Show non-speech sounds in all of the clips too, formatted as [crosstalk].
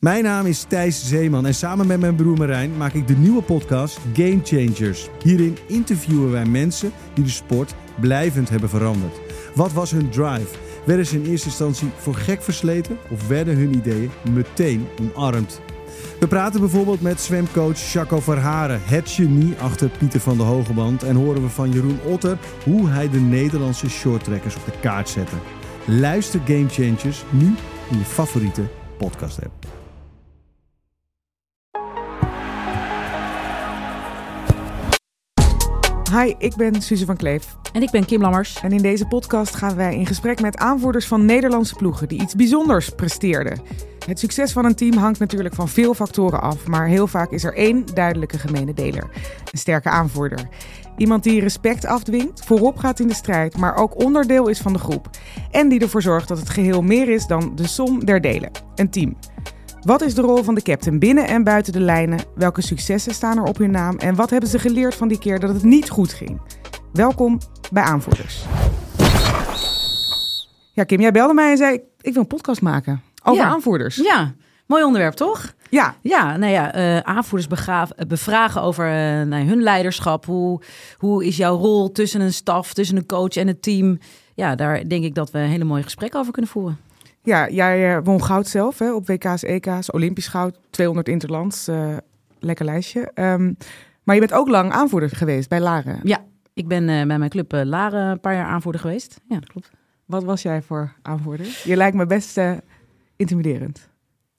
Mijn naam is Thijs Zeeman en samen met mijn broer Marijn maak ik de nieuwe podcast Game Changers. Hierin interviewen wij mensen die de sport blijvend hebben veranderd. Wat was hun drive? Werden ze in eerste instantie voor gek versleten of werden hun ideeën meteen omarmd? We praten bijvoorbeeld met zwemcoach Jaco Verharen, het genie achter Pieter van de Hogeband. En horen we van Jeroen Otter hoe hij de Nederlandse shorttrekkers op de kaart zette. Luister Game Changers nu in je favoriete podcast app. Hi, ik ben Suze van Kleef. En ik ben Kim Lammers. En in deze podcast gaan wij in gesprek met aanvoerders van Nederlandse ploegen die iets bijzonders presteerden. Het succes van een team hangt natuurlijk van veel factoren af, maar heel vaak is er één duidelijke gemene deler: een sterke aanvoerder. Iemand die respect afdwingt, voorop gaat in de strijd, maar ook onderdeel is van de groep. En die ervoor zorgt dat het geheel meer is dan de som der delen: een team. Wat is de rol van de captain binnen en buiten de lijnen? Welke successen staan er op hun naam? En wat hebben ze geleerd van die keer dat het niet goed ging? Welkom bij Aanvoerders. Ja, Kim, jij belde mij en zei: Ik wil een podcast maken over Ja. aanvoerders. Ja, mooi onderwerp toch? Ja, Ja, nou ja, eh, aanvoerders begraaf- eh, bevragen over eh, nou, hun leiderschap. Hoe, hoe is jouw rol tussen een staf, tussen een coach en het team? Ja, daar denk ik dat we een hele mooie gesprekken over kunnen voeren. Ja jij eh, won goud zelf hè, op WK's, EK's, Olympisch goud, 200 interlands. eh, lekker lijstje. Ehm, maar je bent ook lang aanvoerder geweest bij Laren. Ja, ik ben eh, bij mijn club Laren een paar jaar aanvoerder geweest. Ja, dat klopt. Wat was jij voor aanvoerder? Je lijkt me best intimiderend.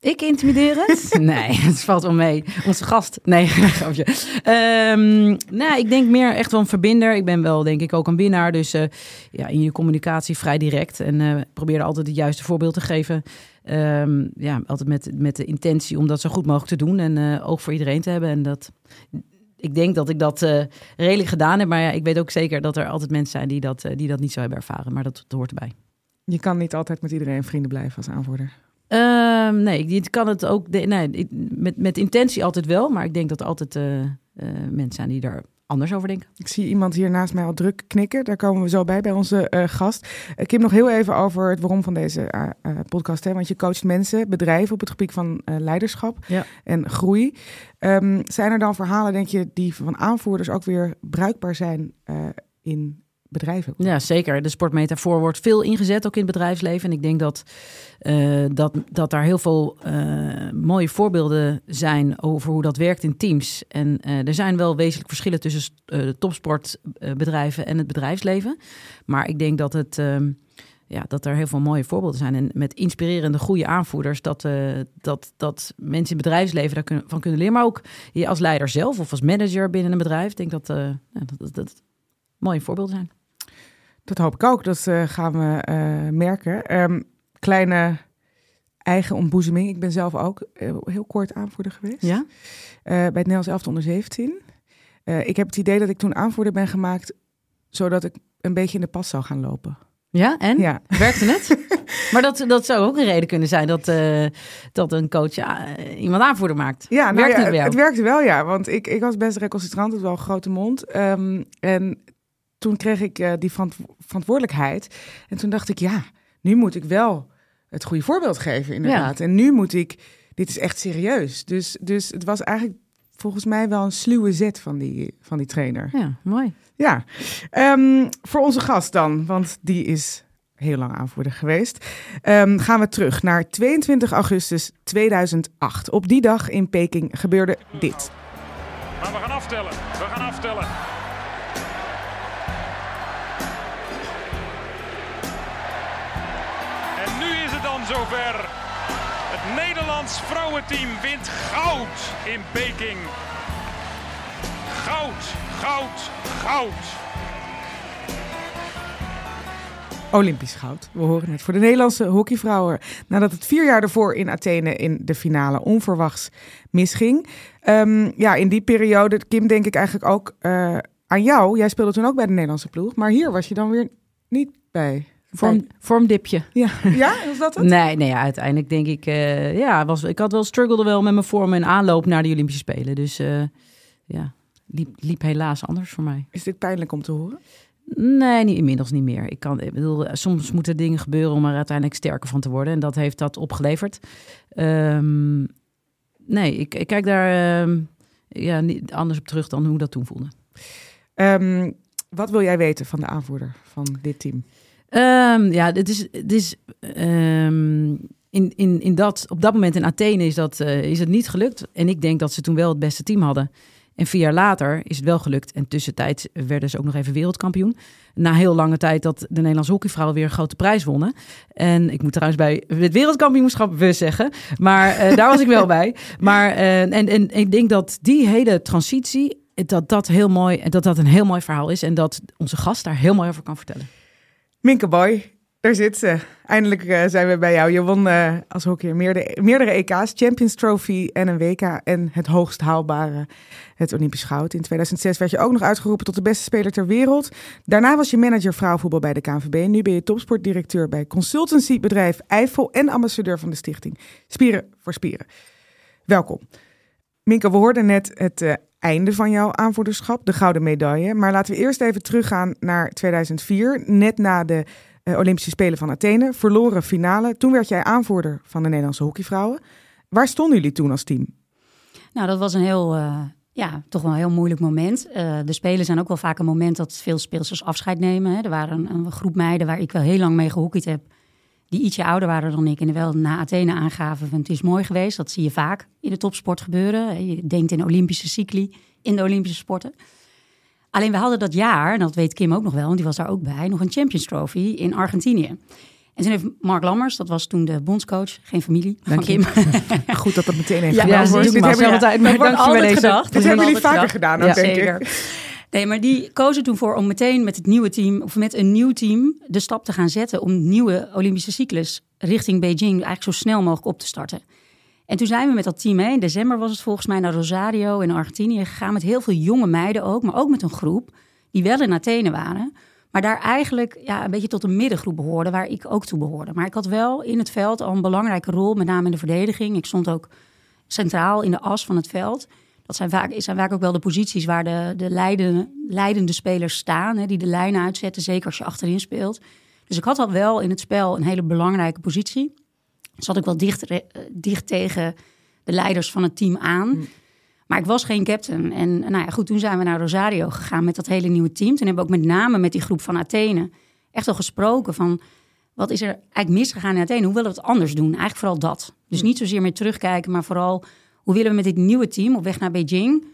Ik intimiderend? [laughs] nee, het valt wel mee. Onze gast? Nee, [laughs] grapje. Ehm nou, ik denk meer echt wel een verbinder. Ik ben wel, denk ik, ook een winnaar. Dus eh, ja, in je communicatie vrij direct. En eh probeer altijd het juiste voorbeeld te geven. Ehm, ja, altijd met, met de intentie om dat zo goed mogelijk te doen. En eh oog voor iedereen te hebben. En dat... Ik denk dat ik dat eh, redelijk gedaan heb. Maar ja, ik weet ook zeker dat er altijd mensen zijn die dat, die dat niet zo hebben ervaren. Maar dat, dat hoort erbij. Je kan niet altijd met iedereen vrienden blijven als aanvoerder. Ehm, nee, ik kan het ook. de- nee, ik- met, met intentie altijd wel, maar ik denk dat er altijd eh, eh, mensen zijn die daar anders over denken. Ik zie iemand hier naast mij al druk knikken. Daar komen we zo bij, bij onze eh, gast. Eh, Kim, nog heel even over het waarom van deze podcast. Hè? Want je coacht mensen, bedrijven op het gebied van leiderschap Ja. en groei. Ehm, zijn er dan verhalen, denk je, die van aanvoerders ook weer bruikbaar zijn in bedrijven? Ja, zeker. De sportmetafoor wordt veel ingezet, ook in het bedrijfsleven. En ik denk dat, eh, dat, dat daar heel veel eh, mooie voorbeelden zijn over hoe dat werkt in teams. En eh, er zijn wel wezenlijk verschillen tussen topsportbedrijven en het bedrijfsleven. Maar ik denk dat het. ehm, ja, dat er heel veel mooie voorbeelden zijn. En met inspirerende goede aanvoerders, dat, dat, dat mensen in het bedrijfsleven daarvan van kunnen leren. Maar ook je als leider zelf of als manager binnen een bedrijf. Ik denk dat dat, dat, dat mooie voorbeelden zijn. Dat hoop ik ook. Dat eh, gaan we eh, merken. Ehm, kleine eigen ontboezeming. Ik ben zelf ook eh, heel kort aanvoerder geweest. Ja? Bij het Nederlands elftal onder 17. Eh, ik heb het idee dat ik toen aanvoerder ben gemaakt... zodat ik een beetje in de pas zou gaan lopen. Ja, en? Ja. [laughs] Werkte het? [laughs] maar dat, dat zou ook een reden kunnen zijn dat, dat een coach ja, iemand aanvoerder maakt. Ja, nou Werkt ja, het werkte wel, ja. Want ik, ik was best recalcitrant, het was wel een grote mond. Ehm, en toen kreeg ik eh, die verant- verantwoordelijkheid. En toen dacht ik, ja, nu moet ik wel het goede voorbeeld geven, inderdaad. En nu moet ik, dit is echt serieus. Dus, dus het was eigenlijk volgens mij wel een sluwe zet van die, van die trainer. Ja, mooi. Ja, Ehm, voor onze gast dan, want die is heel lang aanvoerder geweest. Ehm, gaan we terug naar 22 augustus 2008. Op die dag in Peking gebeurde dit. Maar we gaan aftellen. We gaan aftellen. Zover. Het Nederlands vrouwenteam wint goud in Peking. Goud, goud, goud. Olympisch goud. We horen het voor de Nederlandse hockeyvrouwen. Nadat het vier jaar ervoor in Athene in de finale onverwachts misging. Um, ja, in die periode, Kim, denk ik eigenlijk ook uh, aan jou. Jij speelde toen ook bij de Nederlandse ploeg. Maar hier was je dan weer niet bij. Vorm, vormdipje. Ja. ja, was dat het? [laughs] Nee, nee uiteindelijk denk ik... Uh, ja, was, ik had wel struggelde wel met mijn vorm en aanloop naar de Olympische Spelen. Dus uh, ja, liep, liep helaas anders voor mij. Is dit pijnlijk om te horen? Nee, niet, inmiddels niet meer. Ik, kan, ik bedoel, soms moeten dingen gebeuren om er uiteindelijk sterker van te worden. En dat heeft dat opgeleverd. Um, nee, ik, ik, kijk daar uh, ja, niet anders op terug dan hoe dat toen voelde. Um, wat wil jij weten van de aanvoerder van dit team? Um, ja, dit is, dit is in, in, in dat, op dat moment in Athene is, dat, uh, is het niet gelukt. En ik denk dat ze toen wel het beste team hadden. En vier jaar later is het wel gelukt. En tussentijd werden ze ook nog even wereldkampioen. Na heel lange tijd dat de Nederlandse hockeyvrouwen weer een grote prijs wonnen. En ik moet trouwens bij het wereldkampioenschap we zeggen. Maar uh, daar was ik wel bij. Maar uh, en, en ik denk dat die hele transitie, dat dat, heel mooi, dat dat een heel mooi verhaal is. En dat onze gast daar heel mooi over kan vertellen. Minke Boy, daar zit ze. Eindelijk uh, zijn we bij jou. Je won uh, als hockeyer meerdere, meerdere EK's, Champions Trophy en een WK. En het hoogst haalbare, het Olympisch goud. In 2006 werd je ook nog uitgeroepen tot de beste speler ter wereld. Daarna was je manager vrouwenvoetbal bij de KNVB. Nu ben je topsportdirecteur bij consultancybedrijf Eiffel en ambassadeur van de stichting Spieren voor Spieren. Welkom. Minke, we hoorden net het uh, einde van jouw aanvoerderschap, de gouden medaille. Maar laten we eerst even teruggaan naar 2004, net na de uh, Olympische Spelen van Athene. Verloren finale. Toen werd jij aanvoerder van de Nederlandse hockeyvrouwen. Waar stonden jullie toen als team? Nou, dat was een heel, uh, ja, toch wel een heel moeilijk moment. Uh, de Spelen zijn ook wel vaak een moment dat veel speelsters afscheid nemen. Hè. Er waren een, een, groep meiden waar ik wel heel lang mee gehockeyd heb. Die ietsje ouder waren dan ik en wel na Athene aangaven van het is mooi geweest. Dat zie je vaak in de topsport gebeuren. Je denkt in Olympische cycli, in de Olympische sporten. Alleen we hadden dat jaar, en dat weet Kim ook nog wel, want die was daar ook bij, nog een Champions Trophy in Argentinië. En toen heeft Mark Lammers, dat was toen de bondscoach, geen familie Dank van Kim. [laughs] Goed dat dat meteen heeft ja, gedaan ja. Dit hebben jullie altijd, maar wordt altijd gedacht. Dit hebben jullie vaker gedaan, ook, denk zeker. ik. Nee, maar die kozen toen voor om meteen met het nieuwe team, of met een nieuw team, de stap te gaan zetten om nieuwe Olympische cyclus richting Beijing eigenlijk zo snel mogelijk op te starten. En toen zijn we met dat team, hè, in december was het volgens mij naar Rosario in Argentinië gegaan. Met heel veel jonge meiden ook, maar ook met een groep die wel in Athene waren. Maar daar eigenlijk ja, een beetje tot een middengroep behoorde, waar ik ook toe behoorde. Maar ik had wel in het veld al een belangrijke rol, met name in de verdediging. Ik stond ook centraal in de as van het veld. Dat zijn vaak, zijn vaak ook wel de posities waar de, de leidende, leidende spelers staan, hè, die de lijnen uitzetten, zeker als je achterin speelt. Dus ik had al wel in het spel een hele belangrijke positie zat ik wel dicht, dicht tegen de leiders van het team aan. Mm. Maar ik was geen captain. En nou ja, goed, toen zijn we naar Rosario gegaan met dat hele nieuwe team. Toen hebben we ook met name met die groep van Athene echt al gesproken van... wat is er eigenlijk misgegaan in Athene? Hoe willen we het anders doen? Eigenlijk vooral dat. Dus niet zozeer meer terugkijken, maar vooral... hoe willen we met dit nieuwe team op weg naar Beijing...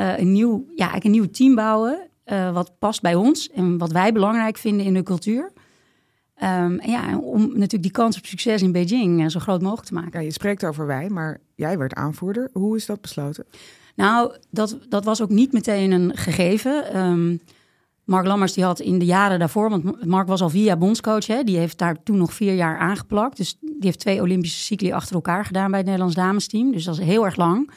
Uh, een, nieuw, ja, eigenlijk een nieuw team bouwen... Uh, wat past bij ons en wat wij belangrijk vinden in de cultuur... Um, en ja, om natuurlijk die kans op succes in Beijing uh, zo groot mogelijk te maken. Ja, je spreekt over wij, maar jij werd aanvoerder. Hoe is dat besloten? Nou, dat, dat was ook niet meteen een gegeven. Um, Mark Lammers die had in de jaren daarvoor, want Mark was al vier jaar bondscoach, hè, die heeft daar toen nog vier jaar aangeplakt. Dus die heeft twee Olympische cycli achter elkaar gedaan bij het Nederlands damesteam. Dus dat is heel erg lang.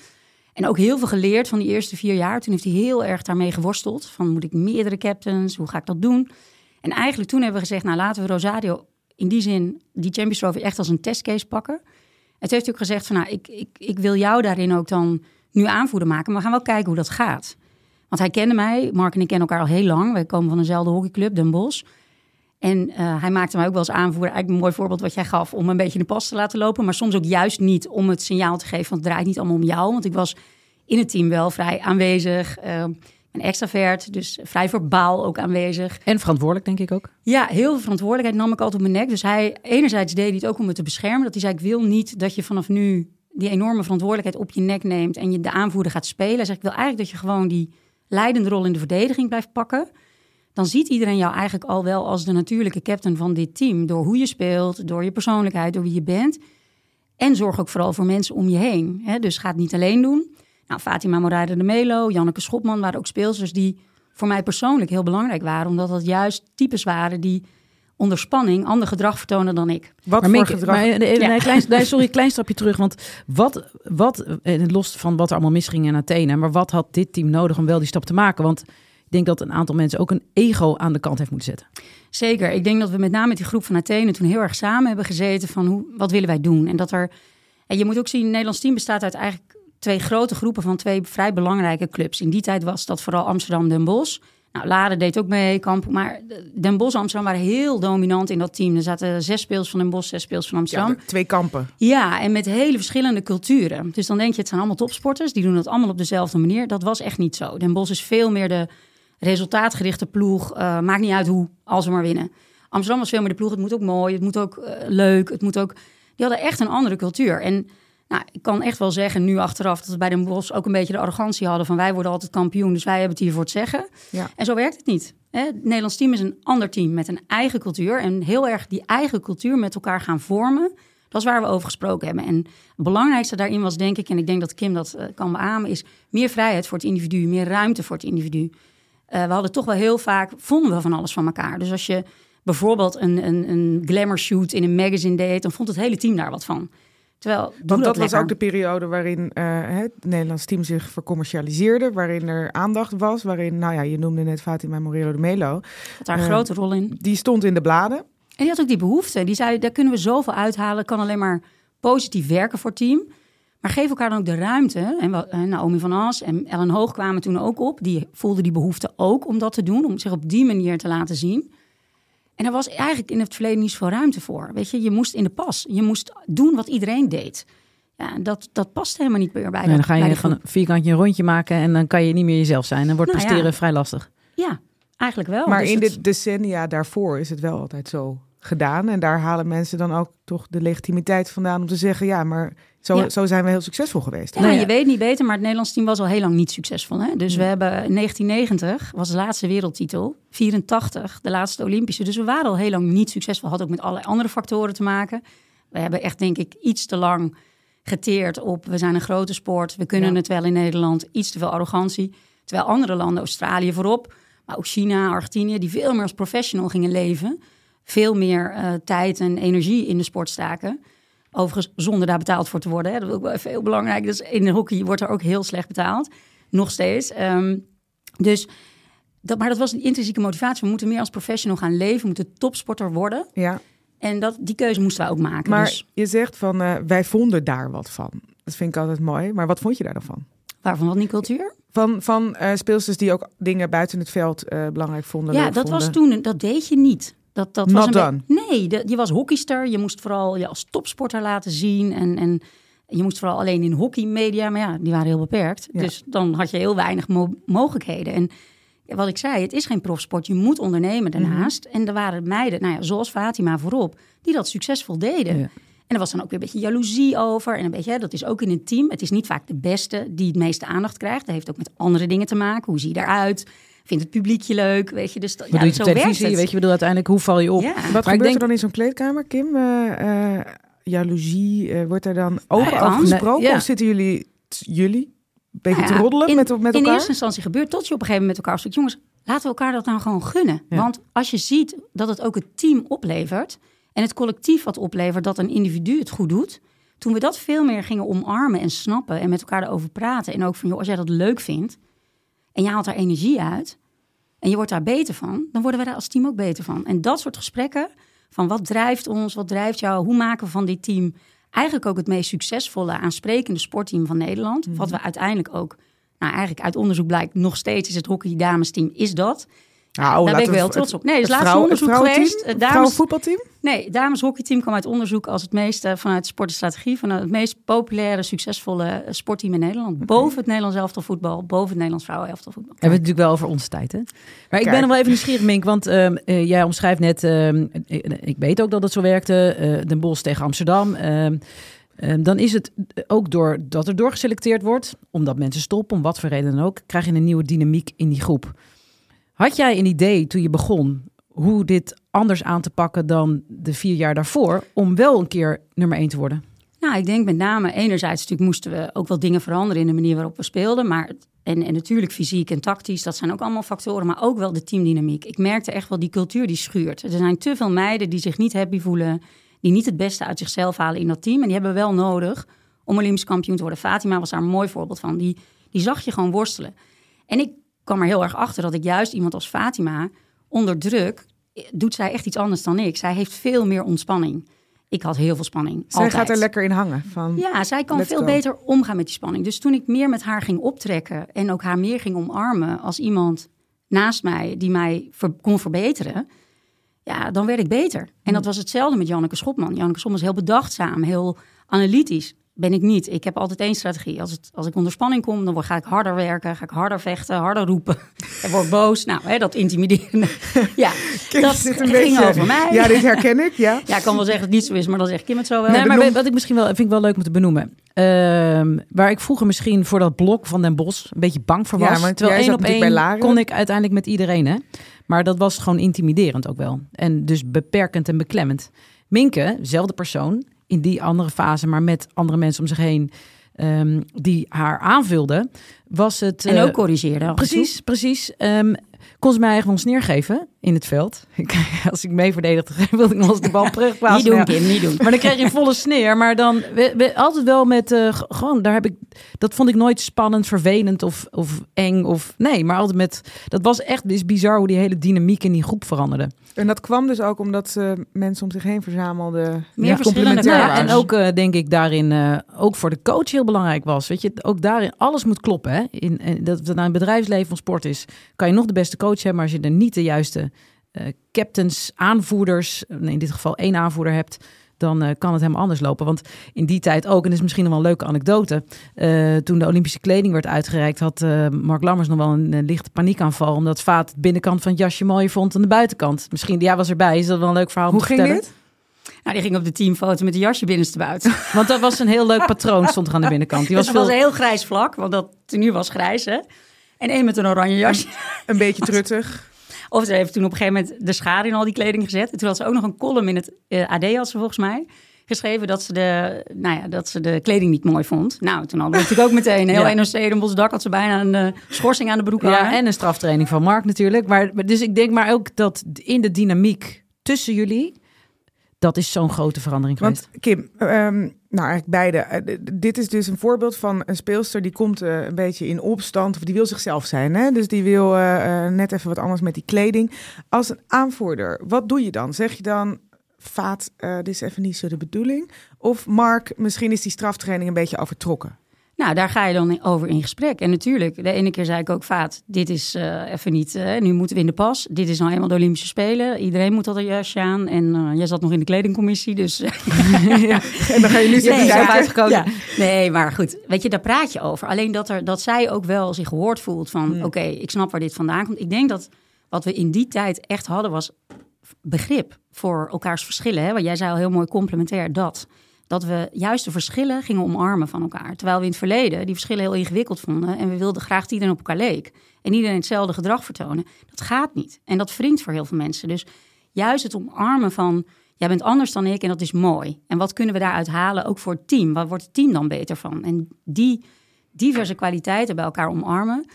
En ook heel veel geleerd van die eerste vier jaar. Toen heeft hij heel erg daarmee geworsteld. Van moet ik meerdere captains? Hoe ga ik dat doen? En eigenlijk toen hebben we gezegd, nou laten we Rosario in die zin die Champions Trophy echt als een testcase pakken. Het heeft ook gezegd van, nou, ik, ik, ik wil jou daarin ook dan nu aanvoerder maken, maar we gaan wel kijken hoe dat gaat. Want hij kende mij, Mark en ik kennen elkaar al heel lang. Wij komen van dezelfde hockeyclub, Den Bosch. En uh, hij maakte mij ook wel eens aanvoerder. Eigenlijk een mooi voorbeeld wat jij gaf om een beetje de pas te laten lopen. Maar soms ook juist niet om het signaal te geven van het draait niet allemaal om jou. Want ik was in het team wel vrij aanwezig. Uh, een extravert, dus vrij verbaal ook aanwezig. En verantwoordelijk, denk ik ook. Ja, heel veel verantwoordelijkheid nam ik altijd op mijn nek. Dus hij, enerzijds deed hij het ook om me te beschermen. Dat hij zei, ik wil niet dat je vanaf nu die enorme verantwoordelijkheid op je nek neemt... en je de aanvoerder gaat spelen. Hij zegt, ik wil eigenlijk dat je gewoon die leidende rol in de verdediging blijft pakken. Dan ziet iedereen jou eigenlijk al wel als de natuurlijke captain van dit team. Door hoe je speelt, door je persoonlijkheid, door wie je bent. En zorg ook vooral voor mensen om je heen. Hè? Dus ga het niet alleen doen. Nou, Fatima Moraide de Melo, Janneke Schopman waren ook speelsters die voor mij persoonlijk heel belangrijk waren. Omdat dat juist types waren die onder spanning ander gedrag vertonen dan ik. Wat Maar voor gedrag? maar, eh, Ja. nee, klein, [laughs] nee, sorry, klein stapje terug. Want wat, wat, eh, los van wat er allemaal misging in Athene, maar wat had dit team nodig om wel die stap te maken? Want ik denk dat een aantal mensen ook een ego aan de kant heeft moeten zetten. Zeker. Ik denk dat we met name met die groep van Athene toen heel erg samen hebben gezeten van hoe, wat willen wij doen. En dat er, en je moet ook zien, het Nederlands team bestaat uit eigenlijk twee grote groepen van twee vrij belangrijke clubs. In die tijd was dat vooral Amsterdam Den Bosch. Nou, Laren deed ook mee, Kamp, maar Den Bosch en Amsterdam waren heel dominant in dat team. Er zaten zes speels van Den Bosch, zes speels van Amsterdam. twee kampen. Ja, en met hele verschillende culturen. Dus dan denk je, het zijn allemaal topsporters. Die doen het allemaal op dezelfde manier. Dat was echt niet zo. Den Bosch is veel meer de resultaatgerichte ploeg. Eh, maakt niet uit hoe, als we maar winnen. Amsterdam was veel meer de ploeg. Het moet ook mooi, het moet ook eh, leuk. Het moet ook... Die hadden echt een andere cultuur. En nou, ik kan echt wel zeggen, nu achteraf... dat we bij Den Bosch ook een beetje de arrogantie hadden... van wij worden altijd kampioen, dus wij hebben het hier voor het zeggen. Ja. En zo werkt het niet. Hè? Het Nederlands team is een ander team met een eigen cultuur. En heel erg die eigen cultuur met elkaar gaan vormen. Dat is waar we over gesproken hebben. En het belangrijkste daarin was, denk ik, en ik denk dat Kim dat eh, kan beamen, is meer vrijheid voor het individu, meer ruimte voor het individu. Eh, we hadden toch wel heel vaak, vonden we van alles van elkaar. Dus als je bijvoorbeeld een, een, een glamour shoot in een magazine deed, dan vond het hele team daar wat van. Terwijl, Want dat, was ook de periode waarin eh, het Nederlands team zich vercommercialiseerde, waarin er aandacht was, waarin, nou ja, je noemde net Fatima Morello de Melo, had daar een eh, grote rol in. die stond in de bladen. En die had ook die behoefte. Die zei, daar kunnen we zoveel uithalen. Kan alleen maar positief werken voor het team. Maar geef elkaar dan ook de ruimte. En eh, Naomi van As en Ellen Hoog kwamen toen ook op. Die voelden die behoefte ook om dat te doen. Om zich op die manier te laten zien. En er was eigenlijk in het verleden niet zoveel ruimte voor. Weet je, je moest in de pas. Je moest doen wat iedereen deed. Ja, en dat, dat past helemaal niet meer bij En dat- dan ga je van een vierkantje een rondje maken en dan kan je niet meer jezelf zijn. Dan wordt Nou ja. vrij lastig. Ja, eigenlijk wel. maar Dus in het- de decennia daarvoor is het wel altijd zo gedaan. En daar halen mensen dan ook toch de legitimiteit vandaan om te zeggen, ja, maar zo, Ja. zo zijn we heel succesvol geweest. Ja, Nou ja. je weet niet beter, maar het Nederlands team was al heel lang niet succesvol. Hè? Dus we hebben in 1990 was de laatste wereldtitel, 84 de laatste Olympische. Dus we waren al heel lang niet succesvol. Had ook met allerlei andere factoren te maken. We hebben echt denk ik iets te lang geteerd op we zijn een grote sport, we kunnen Ja. het wel in Nederland, iets te veel arrogantie. Terwijl andere landen, Australië voorop, maar ook China, Argentinië, die veel meer als professional gingen leven, veel meer eh, tijd en energie in de sport staken. Overigens zonder daar betaald voor te worden. Hè. Dat is ook wel heel belangrijk. Dus in de hockey wordt er ook heel slecht betaald. Nog steeds. Ehm, dus, dat, maar dat was een intrinsieke motivatie. We moeten meer als professional gaan leven. We moeten topsporter worden. Ja, En dat, die keuze moesten we ook maken. maar Dus je zegt van, eh, wij vonden daar wat van. Dat vind ik altijd mooi. Maar wat vond je daar dan van? waarvan wat niet cultuur? Van, van eh, speelsters die ook dingen buiten het veld eh, belangrijk vonden. Ja, dat was toen, dat deed je niet. Dat, dat Not was een Nee, de- je was hockeyster. Je moest vooral je als topsporter laten zien. En, en je moest vooral alleen in hockeymedia. Maar ja, die waren heel beperkt. Ja. Dus dan had je heel weinig mo- mogelijkheden. En wat ik zei, het is geen profsport. Je moet ondernemen daarnaast. En er waren meiden, nou ja, zoals Fatima voorop, die dat succesvol deden. Ja. En er was dan ook weer een beetje jaloezie over. En een beetje, hè, dat is ook in een team. Het is niet vaak de beste die het meeste aandacht krijgt. Dat heeft ook met andere dingen te maken. Hoe zie je eruit? Vindt het publiekje leuk? Weet je, dus dat, je zo televisie? werkt het. Weet je, bedoel, uiteindelijk, hoe val je op? Ja. Wat Maar gebeurt denk- er dan in zo'n kleedkamer, Kim? Eh, eh, jaloezie, eh, wordt er dan open Ja, over gesproken? nee, ja. Of zitten jullie, t- jullie een beetje Nou te ja, roddelen in, met, met In elkaar? eerste instantie gebeurt tot je op een gegeven moment met elkaar afspreekt. Jongens, laten we elkaar dat nou gewoon gunnen. Ja. Want als je ziet dat het ook het team oplevert... en het collectief wat oplevert dat een individu het goed doet... toen we dat veel meer gingen omarmen en snappen... en met elkaar erover praten... en ook van, joh, als jij dat leuk vindt... en je haalt daar energie uit... en je wordt daar beter van... dan worden we daar als team ook beter van. En dat soort gesprekken van wat drijft ons, wat drijft jou... hoe maken we van dit team eigenlijk ook het meest succesvolle... aansprekende sportteam van Nederland... wat we uiteindelijk ook nou, eigenlijk uit onderzoek blijkt nog steeds is het hockey damesteam is dat. Nou, Daar ben ik we wel het- trots op. Nee, is het laatst vrouw- onderzoek het geweest. Het Het dames, vrouwenvoetbalteam? nee, het dameshockeyteam kwam uit onderzoek als het meest eh, vanuit sport en strategie van het meest populaire, succesvolle eh, sportteam in Nederland. Boven het Nederlands elftal voetbal, boven het Nederlands vrouwen elftal voetbal. Hebben we het natuurlijk wel over onze tijd, hè? Maar ik ben nog wel even nieuwsgierig, Mink. Want ehm, eh, jij omschrijft net... ehm, ik, weet ook dat het zo werkte. eh, Den Bosch tegen Amsterdam. Ehm, dan is het ook doordat er doorgeselecteerd wordt... omdat mensen stoppen, om wat voor reden dan ook... krijg je een nieuwe dynamiek in die groep. Had jij een idee toen je begon... hoe dit anders aan te pakken dan de vier jaar daarvoor... om wel een keer nummer één te worden? Nou, ik denk met name, enerzijds natuurlijk moesten we ook wel dingen veranderen in de manier waarop we speelden. Maar, en, en natuurlijk fysiek en tactisch, dat zijn ook allemaal factoren. Maar ook wel de teamdynamiek. Ik merkte echt wel, die cultuur die schuurt. Er zijn te veel meiden die zich niet happy voelen, die niet het beste uit zichzelf halen in dat team. En die hebben we wel nodig om Olympisch kampioen te worden. Fatima was daar een mooi voorbeeld van. Die, die zag je gewoon worstelen. En ik kwam er heel erg achter dat ik juist iemand als Fatima onder druk doet zij echt iets anders dan ik. Zij heeft veel meer ontspanning. Ik had heel veel spanning. Zij altijd. gaat er lekker in hangen. Van, Ja, zij kan veel go. beter omgaan met die spanning. Dus toen ik meer met haar ging optrekken en ook haar meer ging omarmen als iemand naast mij die mij ver- kon verbeteren, ja, dan werd ik beter. En dat was hetzelfde met Janneke Schopman. Janneke Schopman is heel bedachtzaam, heel analytisch. Ben ik niet. Ik heb altijd één strategie. Als, het, als ik onder spanning kom, dan ga ik harder werken, ga ik harder vechten, harder roepen. [laughs] Dan word boos. Nou, hè, dat intimiderende. [laughs] Ja, dat Zit een ging beetje- over mij. Ja, dit herken ik, ja. [laughs] Ja, ik kan wel zeggen dat het niet zo is, maar dan zegt Kim het zo wel. Nee, maar wat ik misschien wel vind ik wel leuk om te benoemen. Ehm, waar ik vroeger misschien voor dat blok van Den Bos een beetje bang voor Ja, was. want terwijl jij één op één bij Laren. kon ik uiteindelijk met iedereen. Hè? Maar dat was gewoon intimiderend ook wel. En dus beperkend en beklemmend. Minke, dezelfde persoon, in die andere fase, maar met andere mensen om zich heen. ehm, die haar aanvulden, was het... En eh, ook en toe. Precies, precies. Ehm, kon ze mij eigenlijk wel een sneer geven in het veld. [laughs] Als ik mee verdedigde, wilde ik nog eens de bal [laughs] terugplaatsen. Niet doen, Nou. Kim, niet doen. Maar dan kreeg je een volle sneer. Maar dan we, we- altijd wel met eh, gewoon, daar heb ik, dat vond ik nooit spannend, vervelend of, of eng. Of nee, maar altijd met, dat was echt is bizar hoe die hele dynamiek in die groep veranderde. En dat kwam dus ook omdat ze mensen om zich heen verzamelden. Meer verschillende Ja, waren. en ook eh, denk ik daarin, eh, ook voor de coach heel belangrijk was. Weet je, ook daarin, alles moet kloppen. Hè? In, en dat het nou een bedrijfsleven of sport is, kan je nog de beste coach hebben, maar als je er niet de juiste eh, captains, aanvoerders, in dit geval één aanvoerder hebt, dan eh, kan het helemaal anders lopen. Want in die tijd ook, en dat is misschien nog wel een leuke anekdote, eh, toen de Olympische kleding werd uitgereikt, had eh, Mark Lammers nog wel een, lichte paniekaanval, omdat Vaat de binnenkant van het jasje mooier vond dan de buitenkant. Misschien, ja, was erbij, is dat wel een leuk verhaal om Hoe te ging vertellen. dit? Nou, die ging op de teamfoto met de jasje binnenste buiten. [laughs] Want dat was een heel leuk patroon, stond er aan de binnenkant. Die was Dus het was veel... een heel grijs vlak, want dat tenue was grijs, hè? En één met een oranje jasje. Een beetje [laughs] truttig. Of ze heeft toen op een gegeven moment de schade in al die kleding gezet. En toen had ze ook nog een column in het eh, AD, had ze volgens mij, geschreven dat ze, de, nou ja, dat ze de kleding niet mooi vond. Nou, toen hadden we natuurlijk ook meteen heel Ja. NOC Den dak had ze bijna een eh, schorsing aan de broek hangen. Ja, en een straftraining van Mark natuurlijk. Maar dus ik denk maar ook dat in de dynamiek tussen jullie, dat is zo'n grote verandering geweest. Want Kim, ehm, nou eigenlijk beide. Eh, dit is dus een voorbeeld van een speelster die komt eh, een beetje in opstand. Of die wil zichzelf zijn. Hè? Dus die wil eh, net even wat anders met die kleding. Als een aanvoerder, wat doe je dan? Zeg je dan, Vaat, dit is even niet zo de bedoeling? Of Mark, misschien is die straftraining een beetje overtrokken. Nou, daar ga je dan over in gesprek. En natuurlijk, de ene keer zei ik ook, Vaat, dit is eh, even niet, eh, nu moeten we in de pas. Dit is nou eenmaal de Olympische Spelen. Iedereen moet dat een jasje aan. En eh, jij zat nog in de kledingcommissie, dus... [laughs] ja. En dan ga je nu zitten Nee, uitgekozen. Nee, maar goed, weet je, daar praat je over. Alleen dat, er, dat zij ook wel zich gehoord voelt van... oké, ik snap waar dit vandaan komt. Ik denk dat wat we in die tijd echt hadden was begrip voor elkaars verschillen. Hè? Want jij zei al heel mooi complementair dat. Dat we juist de verschillen gingen omarmen van elkaar. Terwijl we in het verleden die verschillen heel ingewikkeld vonden. En we wilden graag dat iedereen op elkaar leek. En iedereen hetzelfde gedrag vertonen. Dat gaat niet. En dat wringt voor heel veel mensen. Dus juist het omarmen van... Jij bent anders dan ik en dat is mooi. En wat kunnen we daaruit halen, ook voor het team? Waar wordt het team dan beter van? En die diverse kwaliteiten bij elkaar omarmen...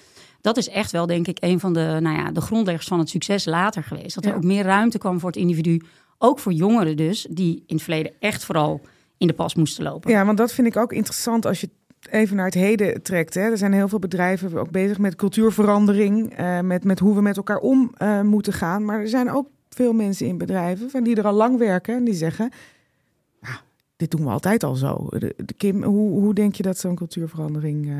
dat is echt wel, denk ik, een van de, nou ja, de grondleggers van het succes later geweest. Dat er Ja. ook meer ruimte kwam voor het individu. Ook voor jongeren dus, die in het verleden echt vooral in de pas moesten lopen. Ja, want dat vind ik ook interessant als je even naar het heden trekt. Hè. Er zijn heel veel bedrijven ook bezig met cultuurverandering, eh, met, met hoe we met elkaar om eh, moeten gaan. Maar er zijn ook veel mensen in bedrijven van die er al lang werken en die zeggen, dit doen we altijd al zo. De, de Kim, hoe, hoe denk je dat zo'n cultuurverandering... eh,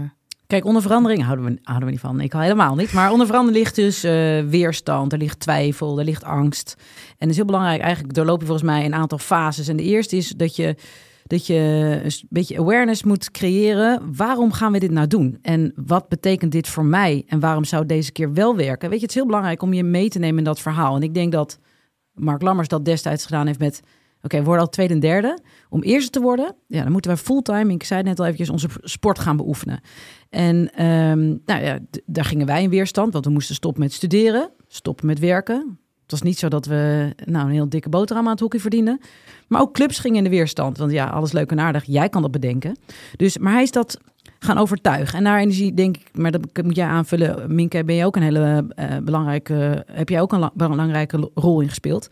Kijk, onder verandering houden we, houden we niet van. Ik al helemaal niet. Maar onder verandering ligt dus eh, weerstand, er ligt twijfel, er ligt angst. En het is heel belangrijk, eigenlijk doorloop je volgens mij een aantal fases. En de eerste is dat je, dat je een beetje awareness moet creëren. Waarom gaan we dit nou doen? En wat betekent dit voor mij? En waarom zou deze keer wel werken? Weet je, het is heel belangrijk om je mee te nemen in dat verhaal. En ik denk dat Mark Lammers dat destijds gedaan heeft met... Oké, we worden al tweede en derde. Om eerste te worden, ja, dan moeten wij fulltime, ik zei net al eventjes, onze sport gaan beoefenen. En ehm, nou ja, daar gingen wij in weerstand, want we moesten stoppen met studeren, stoppen met werken. Het was niet zo dat we nou, een heel dikke boterham aan het hockey verdienden. Maar ook clubs gingen in de weerstand. Want ja, alles leuk en aardig. Jij kan dat bedenken. Dus, maar hij is dat gaan overtuigen. En daarin zie denk ik, maar dat moet jij aanvullen. Minke, ben je ook een hele uh, belangrijke, heb jij ook een belangrijke rol in gespeeld.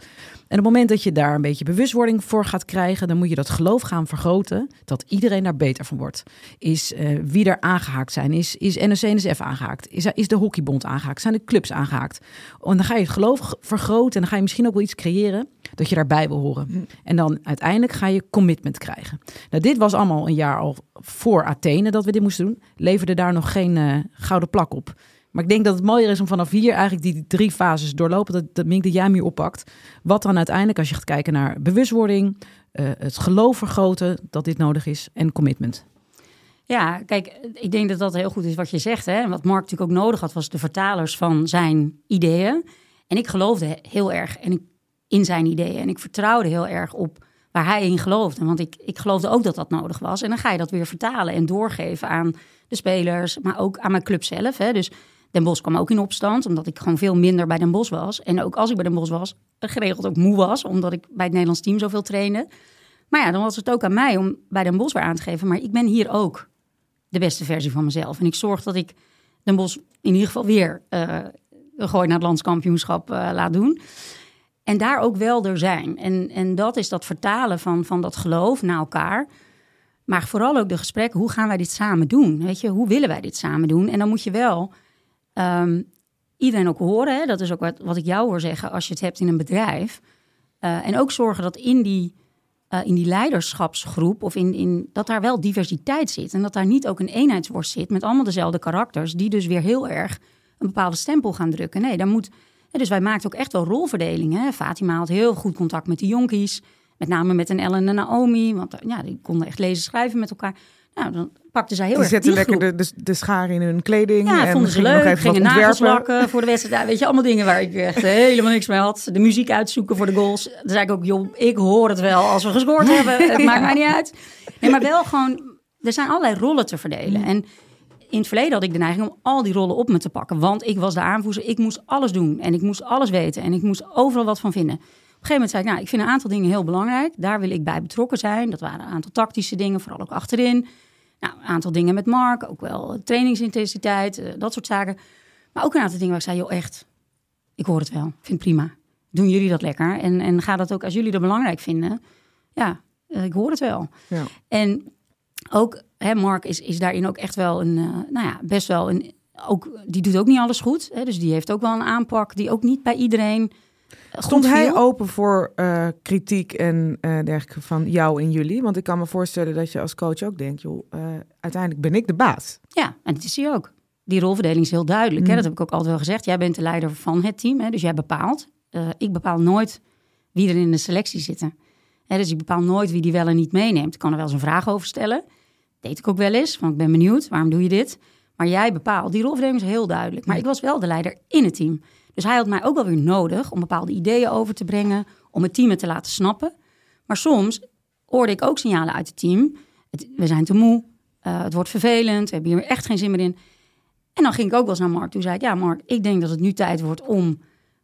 En op het moment dat je daar een beetje bewustwording voor gaat krijgen, dan moet je dat geloof gaan vergroten dat iedereen daar beter van wordt. Is uh, wie er aangehaakt zijn, is, is NOC-NSF aangehaakt, is, is de hockeybond aangehaakt, zijn de clubs aangehaakt. En dan ga je het geloof vergroten en dan ga je misschien ook wel iets creëren dat je daarbij wil horen. Hm. En dan uiteindelijk ga je commitment krijgen. Nou, dit was allemaal een jaar al voor Athene dat we dit moesten doen. Leverde daar nog geen uh, gouden plak op. Maar ik denk dat het mooier is om vanaf hier eigenlijk die drie fases doorlopen. Dat, dat Mink, dat jij meer oppakt. Wat dan uiteindelijk, als je gaat kijken naar bewustwording, uh, het geloof vergroten dat dit nodig is en commitment. Ja, kijk, ik denk dat dat heel goed is wat je zegt. Hè? En wat Mark natuurlijk ook nodig had, was de vertalers van zijn ideeën. En ik geloofde heel erg en ik, in zijn ideeën. En ik vertrouwde heel erg op waar hij in geloofde. Want ik, ik geloofde ook dat dat nodig was. En dan ga je dat weer vertalen en doorgeven aan de spelers, maar ook aan mijn club zelf. Hè? Dus Den Bos kwam ook in opstand, omdat ik gewoon veel minder bij Den Bos was. En ook als ik bij Den Bos was, geregeld ook moe was, omdat ik bij het Nederlands team zoveel trainde. Maar ja, dan was het ook aan mij om bij Den Bos weer aan te geven. Maar ik ben hier ook de beste versie van mezelf. En ik zorg dat ik Den Bos in ieder geval weer uh, gooi naar het landskampioenschap uh, laat doen. En daar ook wel er zijn. En, en dat is dat vertalen van, van dat geloof naar elkaar. Maar vooral ook de gesprekken, hoe gaan wij dit samen doen? Weet je, hoe willen wij dit samen doen? En dan moet je wel um, iedereen ook horen. Hè? Dat is ook wat, wat ik jou hoor zeggen als je het hebt in een bedrijf. Uh, en ook zorgen dat in die, uh, in die leiderschapsgroep of in, in, dat daar wel diversiteit zit. En dat daar niet ook een eenheidsworst zit met allemaal dezelfde karakters, die dus weer heel erg een bepaalde stempel gaan drukken. Nee, daar moet. Dus wij maakten ook echt wel rolverdelingen. Fatima had heel goed contact met de jonkies. Met name met een Ellen en Naomi. Want ja, die konden echt lezen schrijven met elkaar. Nou, dan pakten zij heel die erg zetten lekker de, de, de schaar in hun kleding. Ja, en vonden ze leuk. Nog gingen nagels lakken voor de wedstrijd. weet je, allemaal dingen waar ik echt helemaal niks mee had. De muziek uitzoeken voor de goals. Dan zei ik ook, joh, ik hoor het wel als we gescoord hebben. Het maakt mij niet uit. [laughs] Nee, maar wel gewoon, er zijn allerlei rollen te verdelen. En in het verleden had ik de neiging om al die rollen op me te pakken. Want ik was de aanvoerder. Ik moest alles doen. En ik moest alles weten. En ik moest overal wat van vinden. Op een gegeven moment zei ik, nou, ik vind een aantal dingen heel belangrijk. Daar wil ik bij betrokken zijn. Dat waren een aantal tactische dingen, vooral ook achterin. Nou, een aantal dingen met Mark, ook wel trainingsintensiteit, uh, dat soort zaken. Maar ook een aantal dingen waar ik zei, joh, echt, ik hoor het wel, vind het prima. Doen jullie dat lekker? En, en ga dat ook, als jullie dat belangrijk vinden, ja, uh, ik hoor het wel. Ja. En ook, hè, Mark is, is daarin ook echt wel een, uh, nou ja, best wel een, ook, die doet ook niet alles goed. Hè, dus die heeft ook wel een aanpak die ook niet bij iedereen Stond hij open voor uh, kritiek en uh, dergelijke van jou en jullie? Want ik kan me voorstellen dat je als coach ook denkt, joh, uh, uiteindelijk ben ik de baas. Ja, en dat is hij ook. Die rolverdeling is heel duidelijk. Mm. Hè? Dat heb ik ook altijd wel gezegd. Jij bent de leider van het team, hè? dus jij bepaalt. ik bepaal nooit wie er in de selectie zitten. Hè, dus ik bepaal nooit wie die wel en niet meeneemt. Ik kan er wel eens een vraag over stellen. Deed ik ook wel eens, want ik ben benieuwd, waarom doe je dit? Maar jij bepaalt. Die rolverdeling is heel duidelijk. Maar ik was wel de leider in het team. Dus hij had mij ook wel weer nodig om bepaalde ideeën over te brengen, om het team het te laten snappen. Maar soms hoorde ik ook signalen uit het team. Het, we zijn te moe, uh, het wordt vervelend, we hebben hier echt geen zin meer in. En dan ging ik ook wel eens naar Mark. Toen zei ik, ja Mark, ik denk dat het nu tijd wordt om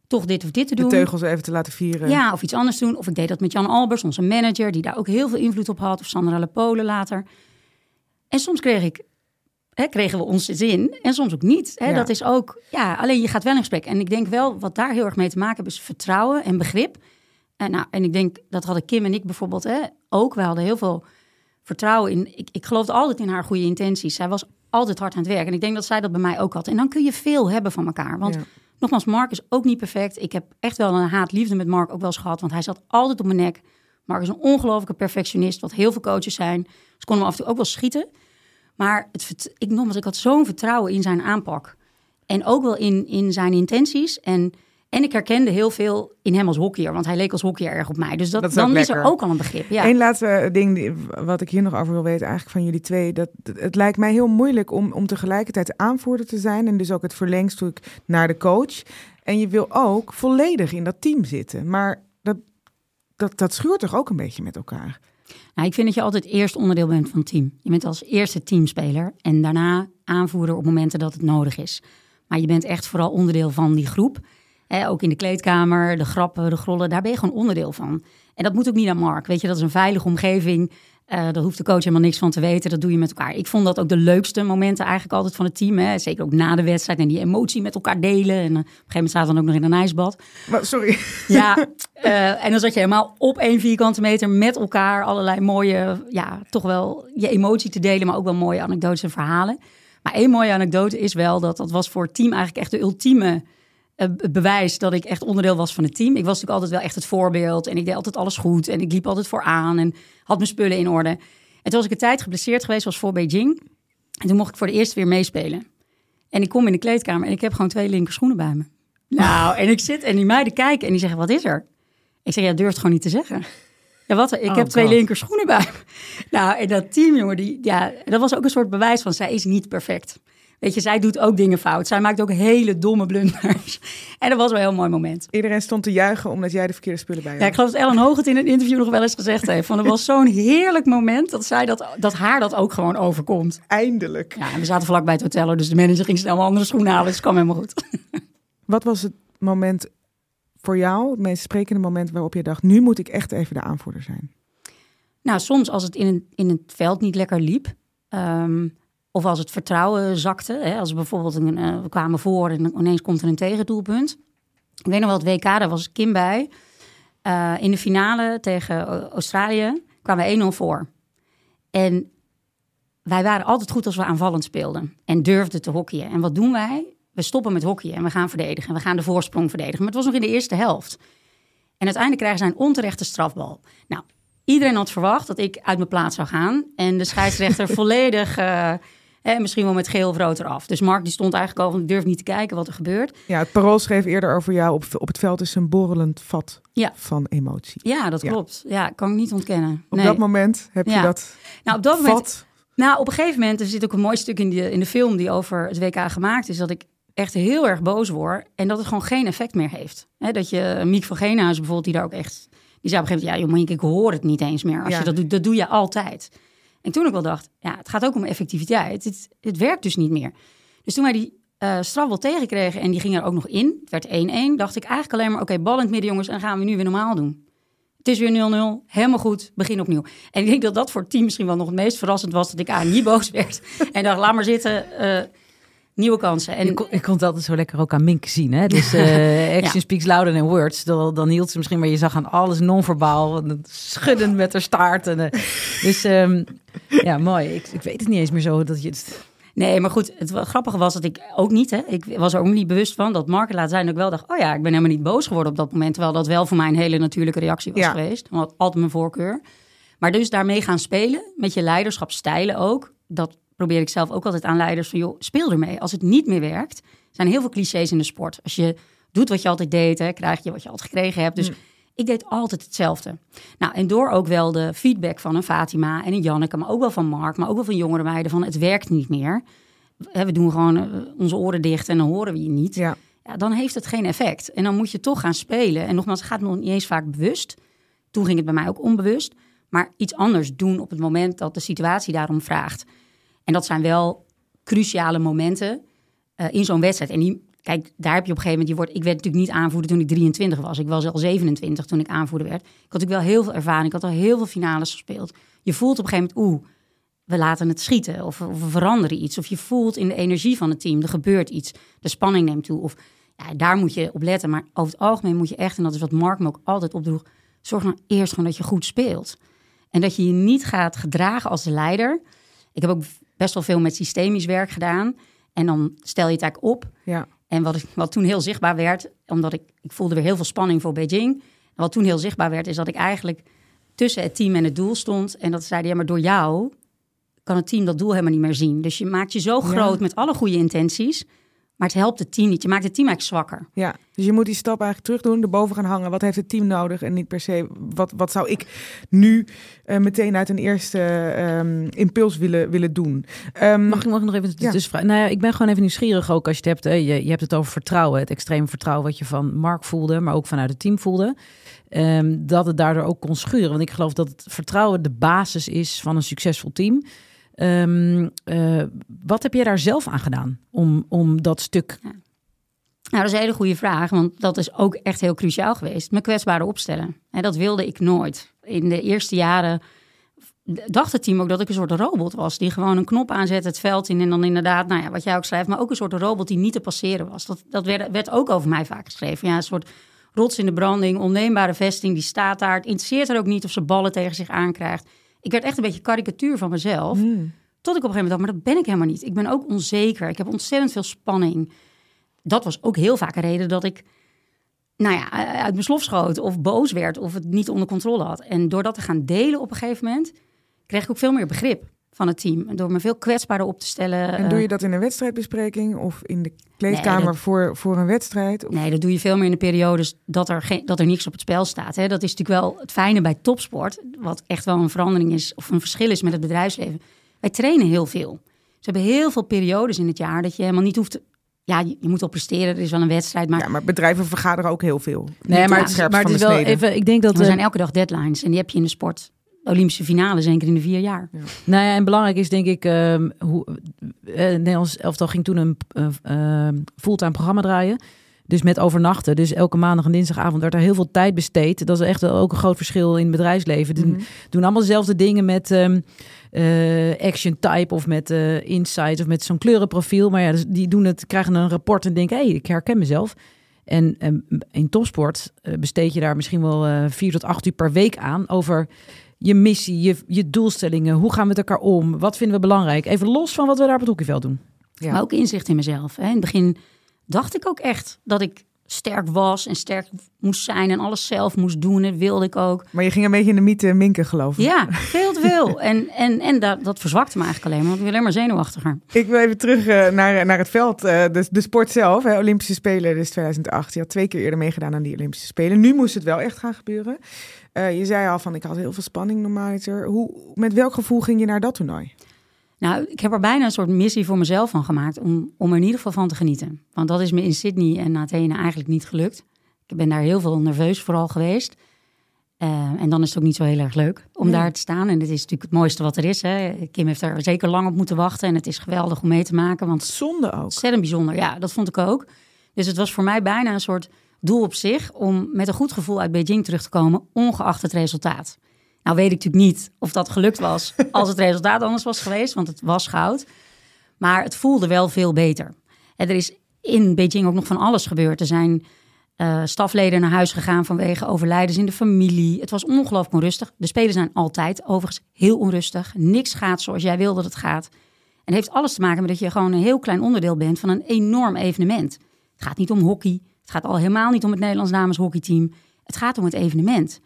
toch dit of dit te doen. De teugels even te laten vieren. Ja, of iets anders doen. Of ik deed dat met Jan Albers, onze manager, die daar ook heel veel invloed op had. Of Sandra Lepolen later. En soms kreeg ik hè, kregen we onze zin en soms ook niet. Hè? Ja. Dat is ook, ja, alleen je gaat wel in gesprek. En ik denk wel, wat daar heel erg mee te maken heeft, is vertrouwen en begrip. En, nou, en ik denk, dat hadden Kim en ik bijvoorbeeld hè, ook. We hadden heel veel vertrouwen in. Ik, ik geloofde altijd in haar goede intenties. Zij was altijd hard aan het werk. En ik denk dat zij dat bij mij ook had. En dan kun je veel hebben van elkaar. Want ja. nogmaals, Mark is ook niet perfect. Ik heb echt wel een haat-liefde met Mark ook wel eens gehad. Want hij zat altijd op mijn nek. Mark is een ongelofelijke perfectionist, wat heel veel coaches zijn. Ze konden me af en toe ook wel schieten. Maar het, ik, nogmaals, ik had zo'n vertrouwen in zijn aanpak. En ook wel in, in zijn intenties. En, en ik herkende heel veel in hem als hockeyer. Want hij leek als hockeyer erg op mij. Dus dat, dat is dan is er ook al een begrip. Ja. Eén laatste ding wat ik hier nog over wil weten, eigenlijk van jullie twee. Dat, het lijkt mij heel moeilijk om, om tegelijkertijd aanvoerder te zijn. En dus ook het verlengstuk naar de coach. En je wil ook volledig in dat team zitten. Maar dat, dat, dat schuurt toch ook een beetje met elkaar? Nou, ik vind dat je altijd eerst onderdeel bent van het team. Je bent als eerste teamspeler en daarna aanvoerder op momenten dat het nodig is. Maar je bent echt vooral onderdeel van die groep. ook in de kleedkamer, de grappen, de grollen, daar ben je gewoon onderdeel van. En dat moet ook niet aan Mark. Weet je, dat is een veilige omgeving. Uh, daar hoeft de coach helemaal niks van te weten. Dat doe je met elkaar. Ik vond dat ook de leukste momenten eigenlijk altijd van het team. Hè. Zeker ook na de wedstrijd en die emotie met elkaar delen. En uh, op een gegeven moment zaten we dan ook nog in een ijsbad. Maar, sorry. Ja, uh, [laughs] en dan zat je helemaal op één vierkante meter met elkaar. Allerlei mooie, ja, toch wel je emotie te delen. Maar ook wel mooie anekdotes en verhalen. Maar één mooie anekdote is wel dat dat was voor het team eigenlijk echt de ultieme bewijs dat ik echt onderdeel was van het team. Ik was natuurlijk altijd wel echt het voorbeeld en ik deed altijd alles goed en ik liep altijd vooraan en had mijn spullen in orde. En toen was ik een tijd geblesseerd geweest, was voor Beijing. En toen mocht ik voor de eerste weer meespelen. En ik kom in de kleedkamer en ik heb gewoon twee linker schoenen bij me. Nou, en ik zit en die meiden kijken en die zeggen, wat is er? Ik zeg, ja, durft gewoon niet te zeggen. Ja, wat? Ik Oh, heb twee linker schoenen bij me. Nou, en dat team, jongen, die, ja, dat was ook een soort bewijs van, zij is niet perfect. Weet je, zij doet ook dingen fout. Zij maakt ook hele domme blunders. [laughs] En dat was wel een heel mooi moment. Iedereen stond te juichen omdat jij de verkeerde spullen bij had. Ja, ik geloof dat Ellen Hoog het in een interview nog wel eens gezegd heeft. Van, het was zo'n heerlijk moment dat, zij dat, dat haar dat ook gewoon overkomt. Eindelijk. Ja, en we zaten vlakbij het hotel, dus de manager ging snel mijn andere schoenen halen. Dus het kwam helemaal goed. [laughs] Wat was het moment voor jou, het meest sprekende moment waarop je dacht, nu moet ik echt even de aanvoerder zijn? Nou, soms als het in, een, in het veld niet lekker liep. ehm, of als het vertrouwen zakte. Hè, als bijvoorbeeld een, eh, we kwamen voor en ineens komt er een tegendoelpunt. Ik weet nog wel, het WK, daar was Kim bij. Eh, in de finale tegen O- Australië kwamen we 1-0 voor. En wij waren altijd goed als we aanvallend speelden. En durfden te hockeyen. En wat doen wij? We stoppen met hockeyen en we gaan verdedigen. We gaan de voorsprong verdedigen. Maar het was nog in de eerste helft. En uiteindelijk krijgen zij een onterechte strafbal. Nou, iedereen had verwacht dat ik uit mijn plaats zou gaan. En de scheidsrechter [laughs] volledig, eh, eh, misschien wel met geel of rood eraf. Dus Mark die stond eigenlijk al van, ik durf niet te kijken wat er gebeurt. Ja, het parool schreef eerder over jou op, op het veld is een borrelend vat Ja. van emotie. Ja, dat Ja. klopt. Ja, kan ik niet ontkennen. Op Nee. dat moment heb je dat nou, op dat moment vat. Nou, op een gegeven moment, er zit ook een mooi stuk in de, in de film die over het WK gemaakt is, dat ik echt heel erg boos word en dat het gewoon geen effect meer heeft. Dat je, Miek van bijvoorbeeld, die daar ook echt, die zei op een gegeven moment, ja joh, ik hoor het niet eens meer. Als Ja. je dat doet, dat doe je altijd. En toen ik wel dacht, ja, het gaat ook om effectiviteit. Het, het werkt dus niet meer. Dus toen wij die eh strafbal tegenkregen en die ging er ook nog in, het werd 1-1, dacht ik eigenlijk alleen maar, oké, bal in het midden jongens, en gaan we nu weer normaal doen. Het is weer 0-0, helemaal goed, begin opnieuw. En ik denk dat dat voor het team misschien wel nog het meest verrassend was... dat ik aan niet [laughs] boos werd en dacht, laat maar zitten, eh, nieuwe kansen. En ik, kon, ik kon het altijd zo lekker ook aan Mink zien. Hè? Dus [laughs] eh, action Ja. speaks louder than words. Dan, dan hield ze misschien, maar je zag aan alles non-verbaal. Schuddend met haar staart. En, eh, dus ehm, ja, mooi. Ik, ik weet het niet eens meer zo dat je het... Nee, maar goed, het grappige was dat ik ook niet, hè, ik was er ook niet bewust van dat Mark laat zijn dat ik wel dacht, oh ja, ik ben helemaal niet boos geworden op dat moment, terwijl dat wel voor mij een hele natuurlijke reactie was Ja. geweest, want altijd mijn voorkeur. Maar dus daarmee gaan spelen, met je leiderschapsstijlen ook, dat probeer ik zelf ook altijd aan leiders van, joh, speel ermee. Als het niet meer werkt, er zijn heel veel clichés in de sport. Als je doet wat je altijd deed, hè, krijg je wat je altijd gekregen hebt. Dus ik deed altijd hetzelfde. Nou, en door ook wel de feedback van een Fatima en een Janneke, maar ook wel van Mark, maar ook wel van jongere meiden, van het werkt niet meer. We doen gewoon eh, onze oren dicht en dan horen we je niet. Ja. Ja, dan heeft het geen effect. En dan moet je toch gaan spelen. En nogmaals, het gaat nog niet eens vaak bewust. Toen ging het bij mij ook onbewust. Maar iets anders doen op het moment dat de situatie daarom vraagt. En dat zijn wel cruciale momenten eh, in zo'n wedstrijd. En die, kijk, daar heb je op een gegeven moment... Je wordt, ik werd natuurlijk niet aanvoerder toen ik 23 was. Ik was al 27 toen ik aanvoerder werd. Ik had natuurlijk wel heel veel ervaring. Ik had al heel veel finales gespeeld. Je voelt op een gegeven moment... Oeh, we laten het schieten of, of we veranderen iets. Of je voelt in de energie van het team, er gebeurt iets. De spanning neemt toe. Of ja, daar moet je op letten. Maar over het algemeen moet je echt, en dat is wat Mark me ook altijd opdroeg... zorg nou eerst gewoon dat je goed speelt. En dat je je niet gaat gedragen als de leider. Ik heb ook best wel veel met systemisch werk gedaan. En dan stel je het eigenlijk op. Ja. En wat, ik, wat toen heel zichtbaar werd, omdat ik, ik voelde weer heel veel spanning voor Beijing. En wat toen heel zichtbaar werd, is dat ik eigenlijk tussen het team en het doel stond. En dat zeiden, ja, maar door jou kan het team dat doel helemaal niet meer zien. Dus je maakt je zo groot met alle goede intenties, maar het helpt het team niet. Je maakt het team eigenlijk zwakker. Ja, dus je moet die stap eigenlijk terug doen, erboven gaan hangen. Wat heeft het team nodig en niet per se wat, wat zou ik nu eh, meteen uit een eerste ehm, impuls willen, willen doen. Ehm, Mag ik, mag ik nog even Ja. tussenvragen? Nou ja, ik ben gewoon even nieuwsgierig ook als je het hebt. Hè. Je, je hebt het over vertrouwen. Het extreme vertrouwen wat je van Mark voelde, maar ook vanuit het team voelde. Ehm, dat het daardoor ook kon schuren. Want ik geloof dat het vertrouwen de basis is van een succesvol team. Ehm, eh, wat heb jij daar zelf aan gedaan om, om dat stuk Nou, dat is een hele goede vraag, want dat is ook echt heel cruciaal geweest. Me kwetsbaarder opstellen. En dat wilde ik nooit. In de eerste jaren dacht het team ook dat ik een soort robot was. Die gewoon een knop aanzet, het veld in en dan inderdaad, nou ja, wat jij ook schrijft. Maar ook een soort robot die niet te passeren was. Dat, dat werd, werd ook over mij vaak geschreven. Ja, een soort rots in de branding, onneembare vesting, die staat daar. Het interesseert er ook niet of ze ballen tegen zich aankrijgt. Ik werd echt een beetje karikatuur van mezelf. Tot ik op een gegeven moment dacht, maar dat ben ik helemaal niet. Ik ben ook onzeker. Ik heb ontzettend veel spanning. Dat was ook heel vaak een reden dat ik, nou ja, uit mijn slof schoot of boos werd of het niet onder controle had. En door dat te gaan delen op een gegeven moment, kreeg ik ook veel meer begrip van het team. En door me veel kwetsbaarder op te stellen. En doe je eh, dat in een wedstrijdbespreking of in de kleedkamer Nee, dat- voor, voor een wedstrijd? Of- Nee, dat doe je veel meer in de periodes dat er, geen, dat er niks op het spel staat. Hè. Dat is natuurlijk wel het fijne bij topsport. Wat echt wel een verandering is of een verschil is met het bedrijfsleven. Wij trainen heel veel. Ze hebben heel veel periodes in het jaar dat je helemaal niet hoeft te... Ja, je, moet wel presteren, er is wel een wedstrijd. Maar Ja, maar bedrijven vergaderen ook heel veel. Nee, maar, het, maar het is wel even. Ik denk dat. er zijn elke dag deadlines en die heb je in de sport. Olympische finales één keer in de vier jaar. Nou ja, en belangrijk is denk ik, ehm, hoe, eh, Nederlands elftal ging toen een eh, eh, fulltime programma draaien. Dus met overnachten. Dus elke maandag en dinsdagavond werd er heel veel tijd besteed. Dat is echt ook een groot verschil in het bedrijfsleven. Doen, Mhm. doen allemaal dezelfde dingen met ehm, eh, action type of met eh insights of met zo'n kleurenprofiel. Maar ja, dus die doen het, krijgen een rapport en denken, hé, hey, ik herken mezelf. En ehm, in topsport besteed je daar misschien wel vier tot acht uur per week aan over je missie, je, je doelstellingen. Hoe gaan we met elkaar om? Wat vinden we belangrijk? Even los van wat we daar op het hockeyveld doen. Ja. Maar ook inzicht in mezelf. Hè. In het begin dacht ik ook echt dat ik sterk was en sterk moest zijn en alles zelf moest doen. Dat wilde ik ook. Maar je ging een beetje in de mythe minken geloven. Ja, [laughs] veel te veel. En, en, en dat, dat verzwakte me eigenlijk alleen maar. Want ik werd alleen maar zenuwachtiger. Ik wil even terug eh, naar, naar het veld. eh, de, de sport zelf, hè, Olympische Spelen, dus 2008. Je had twee keer eerder meegedaan aan die Olympische Spelen. Nu moest het wel echt gaan gebeuren. Eh, je zei al van, ik had heel veel spanning normaliter. Hoe, met welk gevoel ging je naar dat toernooi? Nou, ik heb er bijna een soort missie voor mezelf van gemaakt om, om er in ieder geval van te genieten. Want dat is me in Sydney en Athene eigenlijk niet gelukt. Ik ben daar heel veel nerveus vooral geweest. Eh, en dan is het ook niet zo heel erg leuk om Nee. daar te staan. En het is natuurlijk het mooiste wat er is. Hè. Kim heeft er zeker lang op moeten wachten. En het is geweldig om mee te maken. Want Zonde ook. Ontzettend bijzonder, ja, dat vond ik ook. Dus het was voor mij bijna een soort doel op zich om met een goed gevoel uit Beijing terug te komen, ongeacht het resultaat. Nou weet ik natuurlijk niet of dat gelukt was [laughs] als het resultaat anders was geweest, want het was goud. Maar het voelde wel veel beter. En er is in Beijing ook nog van alles gebeurd. Er zijn eh, stafleden naar huis gegaan vanwege overlijdens in de familie. Het was ongelooflijk onrustig. De spelen zijn altijd overigens heel onrustig. Niks gaat zoals jij wil dat het gaat. En het heeft alles te maken met dat je gewoon een heel klein onderdeel bent van een enorm evenement. Het gaat niet om hockey. Het gaat al helemaal niet om het Nederlands dameshockeyteam. Het gaat om het evenement.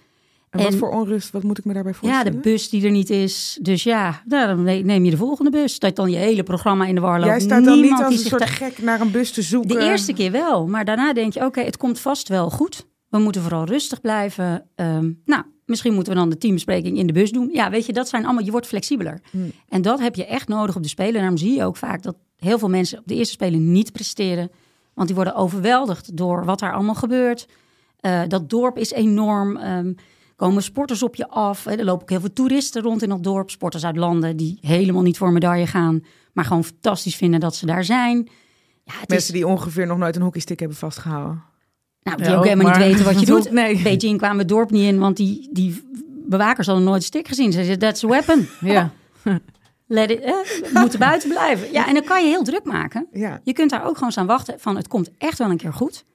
En wat voor onrust, wat moet ik me daarbij Ja, voorstellen? de bus die er niet is. Dus ja, nou, dan ne- neem je de volgende bus. Dat dan je hele programma in de war loopt. Jij staat dan niet Niemand als die een soort gek naar een bus te zoeken. De eerste keer wel, maar daarna denk je, oké, het komt vast wel goed. We moeten vooral rustig blijven. Ehm, nou, misschien moeten we dan de teambespreking in de bus doen. Ja, weet je, dat zijn allemaal, je wordt flexibeler. Hmm. En dat heb je echt nodig op de Spelen. Daarom zie je ook vaak dat heel veel mensen op de eerste Spelen niet presteren. Want die worden overweldigd door wat daar allemaal gebeurt. Eh, dat dorp is enorm. Ehm, komen sporters op je af. Hè. Er lopen ook heel veel toeristen rond in dat dorp. Sporters uit landen die helemaal niet voor een medaille gaan. Maar gewoon fantastisch vinden dat ze daar zijn. Ja, het is, Mensen die ongeveer nog nooit een hockeystick hebben vastgehouden. nou, die Ja, ook helemaal maar- niet weten wat je [laughs] doet. nee. Beijing kwamen het dorp niet in, want die, die bewakers hadden nooit een stick gezien. Ze zeiden, that's a weapon. [laughs] Ja. Let it, eh, we moeten buiten blijven. Ja, en dan kan je heel druk maken. Ja, Je kunt daar ook gewoon staan wachten van, het komt echt wel een keer goed.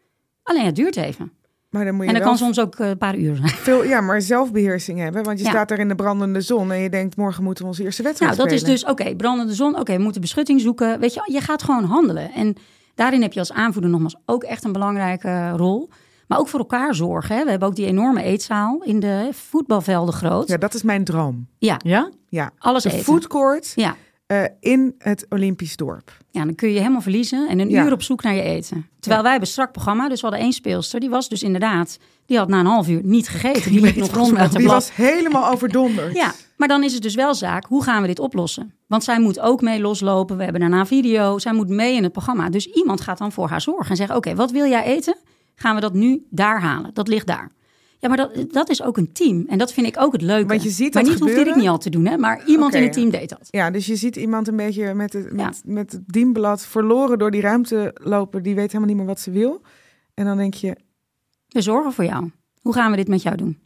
Alleen het duurt even. Maar dan moet je En dat wel kan soms ook eh, een paar uur zijn. veel ja, maar zelfbeheersing hebben. Want je Ja. staat daar in de brandende zon en je denkt, morgen moeten we onze eerste wedstrijd Nou, dat is dus, oké, brandende zon. Oké, we moeten beschutting zoeken. Weet je, je gaat gewoon handelen. En daarin heb je als aanvoerder nogmaals ook echt een belangrijke rol. Maar ook voor elkaar zorgen. Hè. We hebben ook die enorme eetzaal in de voetbalvelden groot. Ja, dat is mijn droom. Ja, Ja? Ja, alles de eten. foodcourt Ja. Eh, in het Olympisch dorp. ja, dan kun je helemaal verliezen en een Ja. uur op zoek naar je eten. Terwijl wij hebben een strak programma, dus we hadden één speelster. Die was dus inderdaad, die had na een half uur niet gegeten. Die liep nog [laughs] rond met de Die blad. was helemaal overdonderd. Ja, maar dan is het dus wel zaak, hoe gaan we dit oplossen? Want zij moet ook mee loslopen. We hebben daarna video. Zij moet mee in het programma. Dus iemand gaat dan voor haar zorgen en zeggen: Oké, wat wil jij eten? Gaan we dat nu daar halen? Dat ligt daar. Ja, maar dat, dat is ook een team. En dat vind ik ook het leuke. Want je ziet maar dat niet hoefde gebeuren. ik niet al te doen, hè? Maar iemand in het team deed dat. Ja, dus je ziet iemand een beetje met het, Ja. met, met het dienblad verloren door die ruimte lopen. Die weet helemaal niet meer wat ze wil. En dan denk je, We zorgen voor jou. Hoe gaan we dit met jou doen?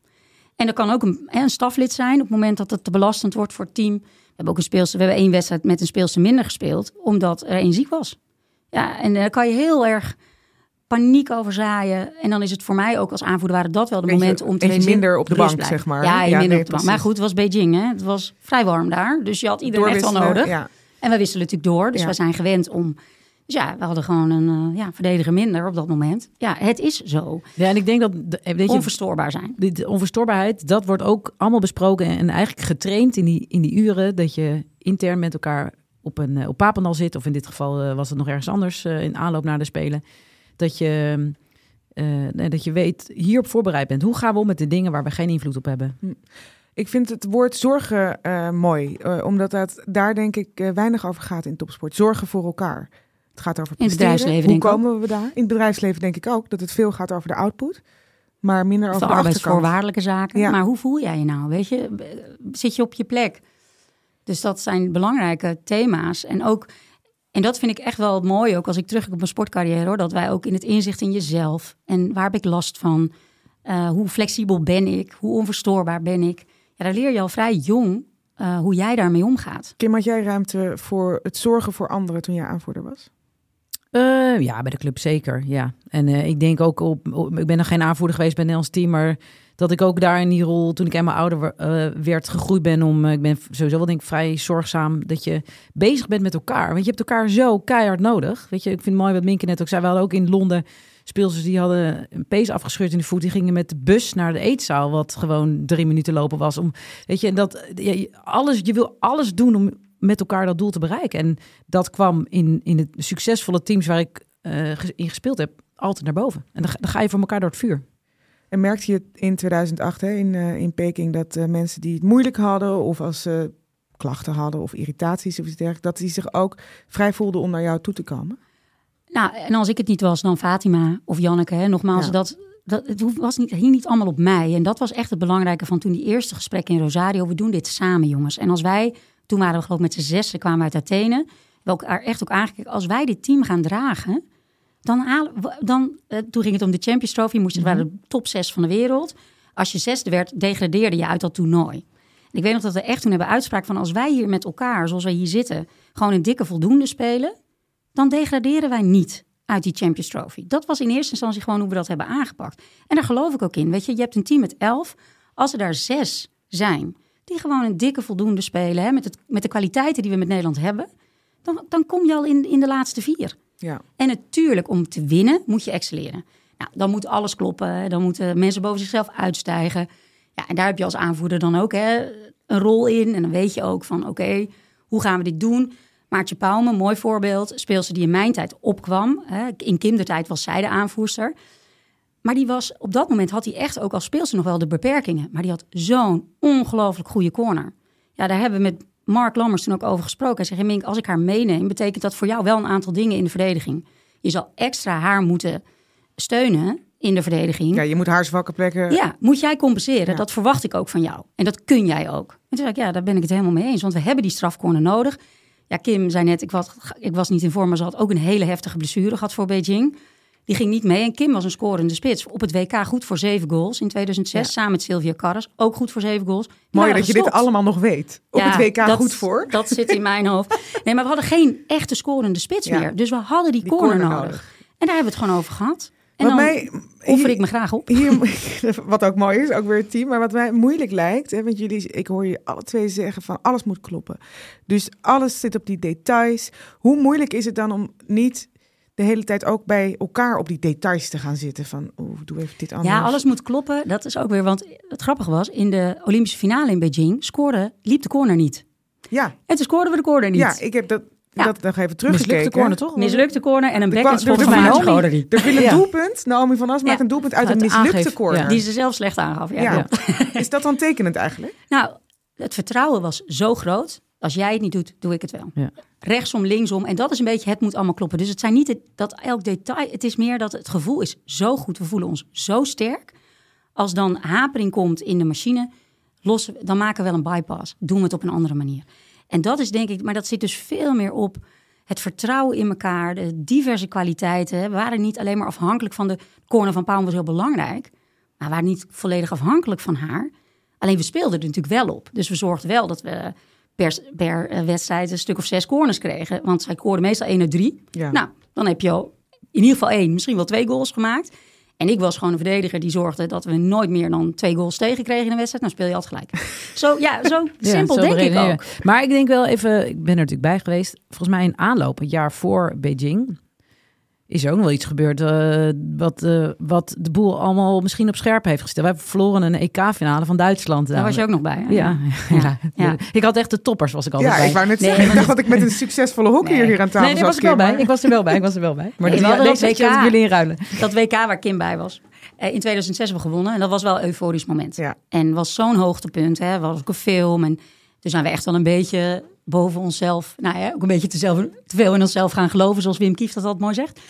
En dat kan ook een, een staflid zijn op het moment dat het te belastend wordt voor het team. We hebben ook een speelster, we hebben één wedstrijd met een speelster minder gespeeld, omdat er één ziek was. Ja, en daar kan je heel erg paniek over zaaien. En dan is het voor mij ook als aanvoerder waren dat wel de momenten om te minder op de bank, blijven. zeg maar. Ja, je Ja, minder nee, op de bank. Maar goed, het was Beijing, hè? Het was vrij warm daar, dus je had iedereen echt wel nodig. Ja. En we wisselen natuurlijk door, dus Ja. we zijn gewend om... Dus ja, we hadden gewoon een eh, ja, verdediger minder op dat moment. Ja, het is zo. Ja, en ik denk dat, de- weet je, Onverstoorbaar zijn. die de onverstoorbaarheid, dat wordt ook allemaal besproken en eigenlijk getraind in die, in die uren dat je intern met elkaar op een eh, op Papendal zit. Of in dit geval eh, was het nog ergens anders eh, in aanloop naar de Spelen. Dat je, eh, dat je weet, hierop voorbereid bent. Hoe gaan we om met de dingen waar we geen invloed op hebben? Ik vind het woord zorgen eh, mooi, eh, omdat het daar denk ik weinig over gaat in topsport. Zorgen voor elkaar. Het gaat over In het presteren. bedrijfsleven Hoe komen we daar? In het bedrijfsleven denk ik ook dat het veel gaat over de output, maar minder Of over de de, arbeidsvoorwaardelijke zaken. Ja. Maar hoe voel jij je nou? Weet je, zit je op je plek? Dus dat zijn belangrijke thema's. En ook, en dat vind ik echt wel mooi ook als ik terug op mijn sportcarrière hoor, dat wij ook in het inzicht in jezelf en waar heb ik last van? Eh, hoe flexibel ben ik? Hoe onverstoorbaar ben ik? Ja, daar leer je al vrij jong eh, hoe jij daarmee omgaat. Kim, had jij ruimte voor het zorgen voor anderen toen jij aanvoerder was? Eh, ja, bij de club zeker. Ja. En eh, ik denk ook op, op- Ik ben nog geen aanvoerder geweest bij Nederlands team. Maar dat ik ook daar in die rol, toen ik eenmaal ouder eh, werd, gegroeid ben om. eh, ik ben sowieso wel denk ik vrij zorgzaam dat je bezig bent met elkaar. Want je hebt elkaar zo keihard nodig. Weet je, ik vind het mooi wat Minke net ook zei. We hadden ook in Londen speelsters die hadden een pees afgescheurd in de voet. Die gingen met de bus naar de eetzaal, wat gewoon drie minuten lopen was. Om, weet je, en dat alles, je wil alles doen om met elkaar dat doel te bereiken. En dat kwam in, in de succesvolle teams waar ik eh, in gespeeld heb, altijd naar boven. En dan, dan ga je voor elkaar door het vuur. En merkte je in 2008 hè, in, eh, in Peking dat eh, mensen die het moeilijk hadden of als ze klachten hadden of irritaties of iets dergelijks, dat die zich ook vrij voelden om naar jou toe te komen? Nou, en als ik het niet was, dan Fatima of Janneke. Hè? Nogmaals, Ja. dat, dat, het was niet, hing niet allemaal op mij. En dat was echt het belangrijke van toen die eerste gesprekken in Rosario. We doen dit samen, jongens. En als wij, toen waren we geloof ik met z'n zessen, kwamen we uit Athene. We elkaar echt ook aangekeken. Als wij dit team gaan dragen, dan halen dan, eh, toen ging het om de Champions Trophy. Moest, het waren de top zes van de wereld. Als je zesde werd, degradeerde je uit dat toernooi. En ik weet nog dat we echt toen hebben uitspraak van... als wij hier met elkaar, zoals wij hier zitten... gewoon een dikke voldoende spelen... dan degraderen wij niet uit die Champions Trophy. Dat was in eerste instantie gewoon hoe we dat hebben aangepakt. En daar geloof ik ook in. Weet je, je hebt een team met elf. Als er daar zes zijn die gewoon een dikke voldoende spelen... Hè, met, het, met de kwaliteiten die we met Nederland hebben... dan, dan kom je al in, in de laatste vier. Ja. En natuurlijk, om te winnen moet je excelleren. Nou, dan moet alles kloppen. Dan moeten mensen boven zichzelf uitstijgen. Ja, en daar heb je als aanvoerder dan ook hè, een rol in. En dan weet je ook van, oké, hoe gaan we dit doen? Maartje Pauwme, mooi voorbeeld. Speelster die in mijn tijd opkwam. Hè. In kindertijd was zij de aanvoerster. Maar die was, op dat moment had hij echt ook als speelster nog wel de beperkingen. Maar die had zo'n ongelooflijk goede corner. Ja, daar hebben we met Mark Lammers toen ook over gesproken. Hij zegt, "Hey, Mink, als ik haar meeneem, betekent dat voor jou wel een aantal dingen in de verdediging. Je zal extra haar moeten steunen in de verdediging. ja, je moet haar zwakke plekken. Ja, moet jij compenseren. Ja. Dat verwacht ik ook van jou. En dat kun jij ook. En toen zei ik, ja, daar ben ik het helemaal mee eens. Want we hebben die strafcorner nodig. Ja, Kim zei net, ik was, ik was niet in vorm, maar ze had ook een hele heftige blessure gehad voor Beijing. Die ging niet mee. En Kim was een scorende spits. Op het WK goed voor zeven goals in 2006. Ja. Samen met Sylvia Carras. Ook goed voor zeven goals. Mooi waren dat je dit allemaal nog weet. Op Ja, het WK dat- goed voor. [laughs] Dat zit in mijn hoofd. Nee, maar we hadden geen echte scorende spits Ja. meer. Dus we hadden die, Die corner, corner nodig. nodig. En daar hebben we het gewoon over gehad. En Wat dan mij- offer ik me graag op. Hier, [laughs] [laughs] wat ook mooi is, ook weer het team. Maar wat mij moeilijk lijkt, hè, want jullie, ik hoor je alle twee zeggen van alles moet kloppen. Dus alles zit op die details. Hoe moeilijk is het dan om niet de hele tijd ook bij elkaar op die details te gaan zitten? Van, oeh, doe even dit anders. Ja, alles moet kloppen. Dat is ook weer, want het grappige was, in de Olympische finale in Beijing scoorde, liep de corner niet. Ja, En toen scoorden we de corner niet. ja ik heb dat, Ja. dat nog even teruggekeken. Mislukte corner, toch? Mislukte corner en een er- van er- Maarten Naomi-. Er viel een Ja. doelpunt. Naomi van As maakt Ja. een doelpunt uit een Uit mislukte aangeef. corner. Ja. Die ze zelf slecht aangaf. Ja. [laughs] Is dat dan tekenend eigenlijk? Nou, het vertrouwen was zo groot. Als jij het niet doet, doe ik het wel. Rechtsom, linksom. En dat is een beetje, het moet allemaal kloppen. Dus het zijn niet dat elk detail. Het is meer dat het gevoel is zo goed. We voelen ons zo sterk. Als dan hapering komt in de machine, we- dan maken we wel een bypass. Doen we het op een andere manier. En dat is denk ik, maar dat zit dus veel meer op het vertrouwen in elkaar, de diverse kwaliteiten. We waren niet alleen maar afhankelijk van de corner van Pauw was heel belangrijk, maar we waren niet volledig afhankelijk van haar. Alleen we speelden er natuurlijk wel op. Dus we zorgden wel dat we per, per eh, wedstrijd een stuk of zes corners kregen. Want zij scoorden meestal één uit drie. Ja. Nou, dan heb je al in ieder geval één, misschien wel twee goals gemaakt. En ik was gewoon een verdediger die zorgde dat we nooit meer dan twee goals tegenkregen in een wedstrijd. Dan speel je altijd gelijk. [laughs] Zo, ja, zo Ja, simpel zo denk ik ook. Maar ik denk wel even, ik ben er natuurlijk bij geweest. Volgens mij in aanloop, een jaar voor Beijing, is er ook nog wel iets gebeurd eh, wat, eh, wat de boel allemaal misschien op scherp heeft gesteld. We hebben verloren een EK-finale van Duitsland. Daar was je ook nog bij. hè? [laughs] Ja, ja. Ja. ik had echt de toppers, was ik altijd Ja, bij. ik wou net Nee, zeggen, ik dacht dat ik met een [laughs] succesvolle hockeyer Nee. hier aan tafel Nee, was ik wel Kim, bij. maar- Ik was er wel bij. Ik was er wel bij. Maar Nee, zet je WK. jullie inruilen. Dat WK waar Kim bij was. eh, in 2006 hebben we gewonnen. En dat was wel een euforisch moment. Ja. En was zo'n hoogtepunt. Hè. We hadden ook een film. En toen zijn we echt wel een beetje boven onszelf. Nou ja, ook een beetje te, zelf, te veel in onszelf gaan geloven. Zoals Wim Kief dat altijd mooi zegt.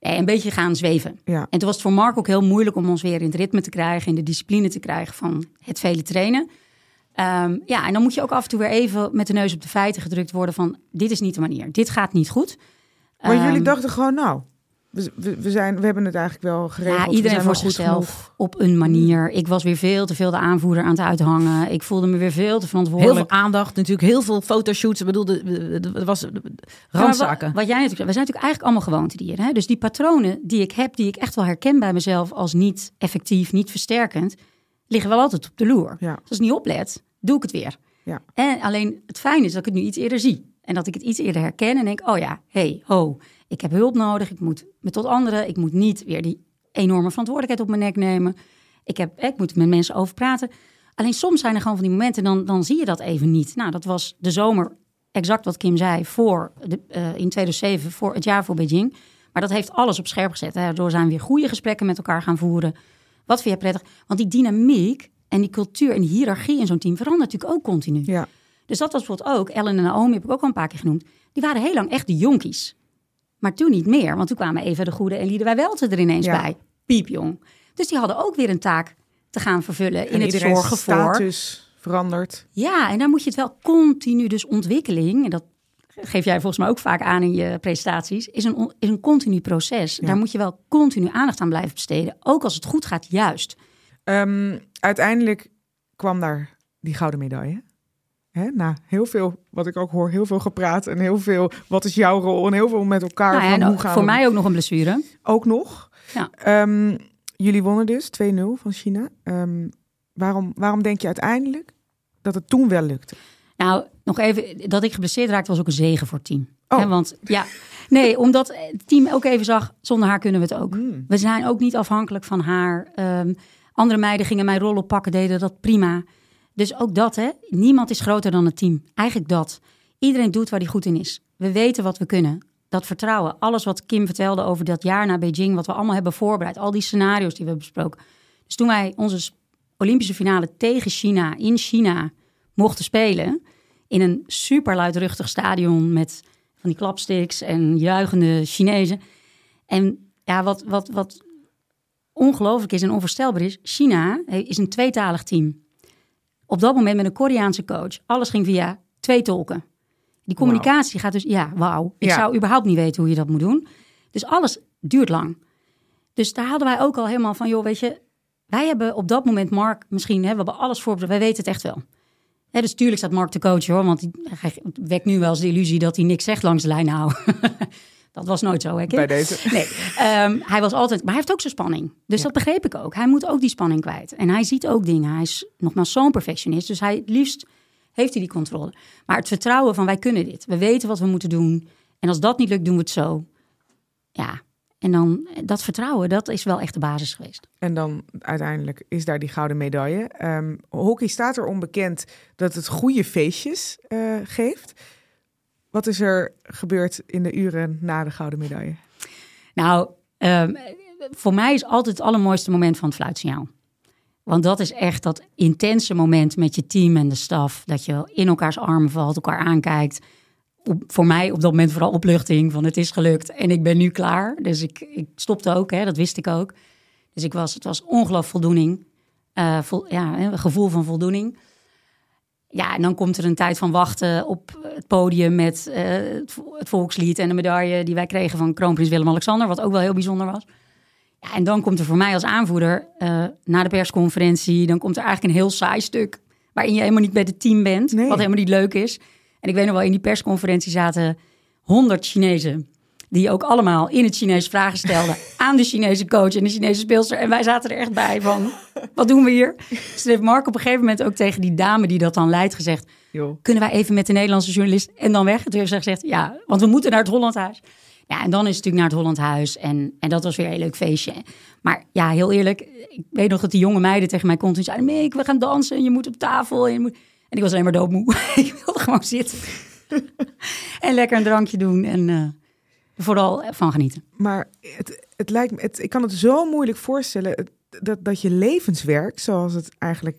Een beetje gaan zweven. Ja. En toen was het voor Mark ook heel moeilijk om ons weer in het ritme te krijgen. In de discipline te krijgen van het vele trainen. Ehm, ja, en dan moet je ook af en toe weer even met de neus op de feiten gedrukt worden van... dit is niet de manier, dit gaat niet goed. Maar jullie Ehm, dachten gewoon, nou, we, zijn, we hebben het eigenlijk wel geregeld. Ja, we iedereen zijn voor wel goed zichzelf genoeg. op een manier. Ik was weer veel te veel de aanvoerder aan het uithangen. Ik voelde me weer veel te Heel verantwoordelijk. veel aandacht, natuurlijk heel veel fotoshoots. Ik bedoel, was Ja, randzaken. Wat, wat jij natuurlijk zei, we zijn natuurlijk eigenlijk allemaal gewoontedieren. Hè? Dus die patronen die ik heb, die ik echt wel herken bij mezelf als niet effectief, niet versterkend, liggen wel altijd op de loer. Ja. Als ik niet oplet, doe ik het weer. Ja. En alleen het fijne is dat ik het nu iets eerder zie. En dat ik het iets eerder herken en denk, oh ja, hey, ho, ik heb hulp nodig. Ik moet me tot anderen. Ik moet niet weer die enorme verantwoordelijkheid op mijn nek nemen. Ik, heb, ik moet met mensen over praten. Alleen soms zijn er gewoon van die momenten, dan, dan zie je dat even niet. Nou, dat was de zomer, exact wat Kim zei, voor de, eh, in 2007, voor het jaar voor Beijing. Maar dat heeft alles op scherp gezet. Daardoor zijn we weer goede gesprekken met elkaar gaan voeren. Wat vind prettig? Want die dynamiek en die cultuur en die hiërarchie in zo'n team verandert natuurlijk ook continu. Ja. Dus dat was bijvoorbeeld ook, Ellen en Naomi heb ik ook al een paar keer genoemd. Die waren heel lang echt de jonkies. Maar toen niet meer, want toen kwamen even de Goede en Lieden Welten er ineens Ja. bij. Piepjong. Dus die hadden ook weer een taak te gaan vervullen in En het iedereen's zorgen voor. status verandert. Ja, en daar moet je het wel continu, dus ontwikkeling, en dat geef jij volgens mij ook vaak aan in je presentaties, is een, is een continu proces. Ja. Daar moet je wel continu aandacht aan blijven besteden. Ook als het goed gaat, juist. Ehm, uiteindelijk kwam daar die gouden medaille. Hè? Na heel veel, wat ik ook hoor, heel veel gepraat en heel veel, wat is jouw rol en heel veel met elkaar. Nou ja, van en hoe gaan voor we- mij ook nog een blessure. ook nog. Ja. Ehm, jullie wonnen dus 2-0 van China. Ehm, waarom, waarom denk je uiteindelijk dat het toen wel lukte? Nou, nog even, dat ik geblesseerd raakte was ook een zegen voor het team. Oh. Want ja, nee, omdat het team ook even zag, zonder haar kunnen we het ook. Hmm. We zijn ook niet afhankelijk van haar. Ehm, andere meiden gingen mijn rol oppakken, deden dat prima. Dus ook dat, hè. Niemand is groter dan het team. Eigenlijk dat. Iedereen doet waar hij goed in is. We weten wat we kunnen. Dat vertrouwen. Alles wat Kim vertelde over dat jaar naar Beijing, wat we allemaal hebben voorbereid. Al die scenario's die we hebben besproken. Dus toen wij onze Olympische finale tegen China in China mochten spelen. In een super luidruchtig stadion met van die klapsticks en juichende Chinezen. En ja, wat, wat, wat ongelooflijk is en onvoorstelbaar is, China is een tweetalig team. Op dat moment met een Koreaanse coach. Alles ging via twee tolken. Die communicatie gaat dus, ja, wauw. Ik Ja. zou überhaupt niet weten hoe je dat moet doen. Dus alles duurt lang. Dus daar hadden wij ook al helemaal van, joh, weet je, wij hebben op dat moment Mark misschien, hè, we hebben alles voorbereid, wij weten het echt wel. Hè, dus tuurlijk staat Mark te coachen hoor, want die- hij wekt nu wel eens de illusie dat hij niks zegt langs de lijn. Nou, [laughs] dat was nooit zo, hè? Kim? Bij deze. [laughs] Nee, ehm, hij was altijd, maar hij heeft ook zijn spanning. Dus dat begreep ik ook. Hij moet ook die spanning kwijt. En hij ziet ook dingen. Hij is nogmaals zo'n perfectionist. Dus hij het liefst heeft hij die controle. Maar het vertrouwen van wij kunnen dit. We weten wat we moeten doen. En als dat niet lukt, doen we het zo. Ja, en dan dat vertrouwen, dat is wel echt de basis geweest. En dan uiteindelijk is daar die gouden medaille. Ehm, hockey staat er onbekend dat het goede feestjes eh, geeft. Wat is er gebeurd in de uren na de gouden medaille? Nou, ehm, voor mij is altijd het allermooiste moment van het fluitsignaal. Want dat is echt dat intense moment met je team en de staf. Dat je in elkaars armen valt, elkaar aankijkt. Voor mij op dat moment vooral opluchting van het is gelukt en ik ben nu klaar. Dus ik, ik stopte ook, hè, dat wist ik ook. Dus ik was, het was ongelooflijk voldoening. Vol, ja, een gevoel van voldoening. Ja, en dan komt er een tijd van wachten op het podium met uh, het, volkslied en de medaille die wij kregen van kroonprins Willem-Alexander, wat ook wel heel bijzonder was. Ja, en dan komt er voor mij als aanvoerder uh, na de persconferentie, dan komt er eigenlijk een heel saai stuk waarin je helemaal niet bij het team bent, wat helemaal niet leuk is. En ik weet nog wel, in die persconferentie zaten honderd Chinezen die ook allemaal in het Chinees vragen stelden [laughs] aan de Chinese coach en de Chinese speelster. En wij zaten er echt bij van, wat doen we hier? Dus heeft Mark op een gegeven moment ook tegen die dame die dat dan leidt gezegd... kunnen wij even met de Nederlandse journalist en dan weg? toen heeft ze gezegd, ja, want we moeten naar het Hollandhuis. Ja, en dan is het natuurlijk naar het Hollandhuis en, en dat was weer een heel leuk feestje. Maar ja, heel eerlijk, ik weet nog dat die jonge meiden tegen mij continu zeiden... Meek, we gaan dansen, je moet op tafel. En, je moet... en ik was alleen maar doodmoe. [laughs] ik wilde gewoon zitten. [laughs] en lekker een drankje doen en... Uh, vooral van genieten. Maar het, het lijkt me, het, ik kan het zo moeilijk voorstellen dat, dat je levenswerk, zoals het eigenlijk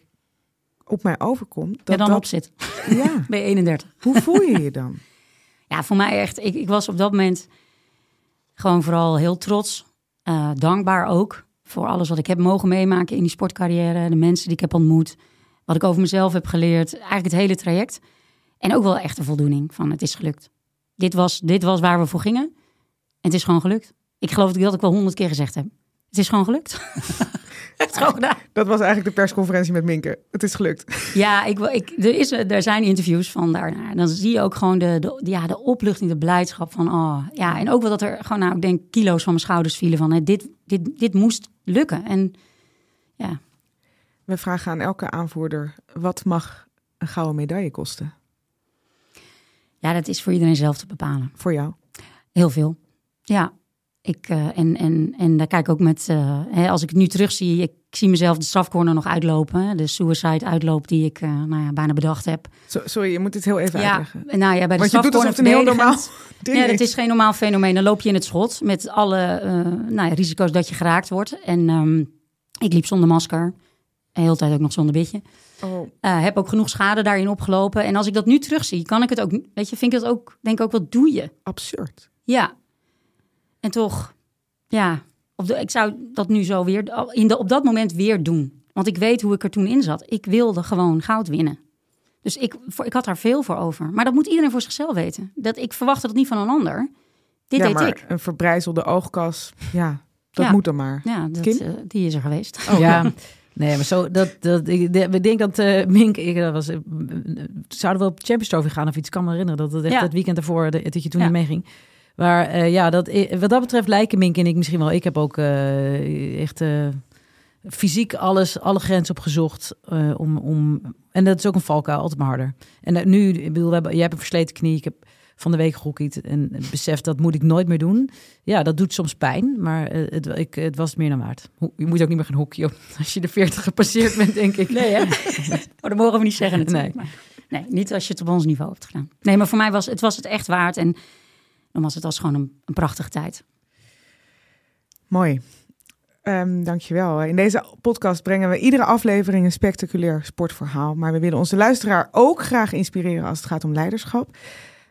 op mij overkomt, dat ja, dan dat, op zit. Ja. [laughs] Bij 31. Hoe voel je je dan? [laughs] ja, voor mij echt. Ik, ik was op dat moment gewoon vooral heel trots, uh, dankbaar ook voor alles wat ik heb mogen meemaken in die sportcarrière, de mensen die ik heb ontmoet, wat ik over mezelf heb geleerd, eigenlijk het hele traject. En ook wel echt een voldoening van het is gelukt. Dit was, dit was waar we voor gingen het is gewoon gelukt. Ik geloof dat ik dat wel honderd keer gezegd heb. Het is gewoon gelukt. [laughs] het is gewoon gedaan. Dat was eigenlijk de persconferentie met Minke. Het is gelukt. Ja, ik, ik, er, is, er zijn interviews van daarna. Dan zie je ook gewoon de, de, ja, de opluchting, de blijdschap van... Oh, ja, en ook wel dat er gewoon, nou, ik denk, kilo's van mijn schouders vielen van... Hè, dit, dit, dit moest lukken. En ja. We vragen aan elke aanvoerder, wat mag een gouden medaille kosten? Ja, dat is voor iedereen zelf te bepalen. Voor jou? Heel veel. Ja, ik, uh, en, en, en daar kijk ik ook met, uh, hè, als ik het nu terugzie, ik zie mezelf de strafcorner nog uitlopen. De suicide uitloop die ik uh, nou ja, bijna bedacht heb. So, sorry, je moet het heel even ja, uitleggen. Nou ja, bij de Want je doet alsof het een heel normaal [laughs] ding Ja, dat is geen normaal fenomeen. Dan loop je in het schot met alle nou ja, risico's dat je geraakt wordt. En um, ik liep zonder masker. De hele tijd ook nog zonder bitje. Oh. Heb ook genoeg schade daarin opgelopen. En als ik dat nu terugzie, kan ik het ook, weet je, vind ik dat ook, denk ik ook, wat doe je? Absurd. Ja, en toch, ja, de, ik zou dat nu zo weer in de, op dat moment weer doen. Want ik weet hoe ik er toen in zat. Ik wilde gewoon goud winnen. Dus ik, voor, ik had daar veel voor over. Maar dat moet iedereen voor zichzelf weten. Dat, ik verwachtte dat niet van een ander. Dit ja, deed maar ik. Een verbrijzelde oogkas, ja, dat ja. moet dan maar. Ja, dat, uh, die is er geweest. Oh. [laughs] Ja, Nee, maar zo, dat, dat, ik, we denk dat uh, Mink, ik, dat was, uh, zouden we op Champions Trophy gaan of iets, kan me herinneren. Dat het echt ja. het weekend ervoor, de, dat je toen ja. niet meeging. Maar uh, ja, dat, wat dat betreft lijken Mink en ik misschien wel. Ik heb ook echt fysiek alles, alle grenzen opgezocht. om, om, en dat is ook een valkuil, altijd maar harder. En nu, ik bedoel, we hebben, jij hebt een versleten knie. Ik heb van de week gehockeyd en besef dat moet ik nooit meer doen. Ja, dat doet soms pijn, maar het, ik, het was meer dan waard. Je moet ook niet meer gaan hockeyen [laughs] als je de 40 gepasseerd bent, denk ik. Nee, hè? [laughs] oh, dat mogen we niet zeggen natuurlijk. Nee. Maar, nee, niet als je het op ons niveau hebt gedaan. Nee, maar voor mij was het, was het echt waard en nogmaals, het was gewoon een, een prachtige tijd. Mooi. Um, dankjewel. In deze podcast brengen we iedere aflevering een spectaculair sportverhaal. Maar we willen onze luisteraar ook graag inspireren als het gaat om leiderschap.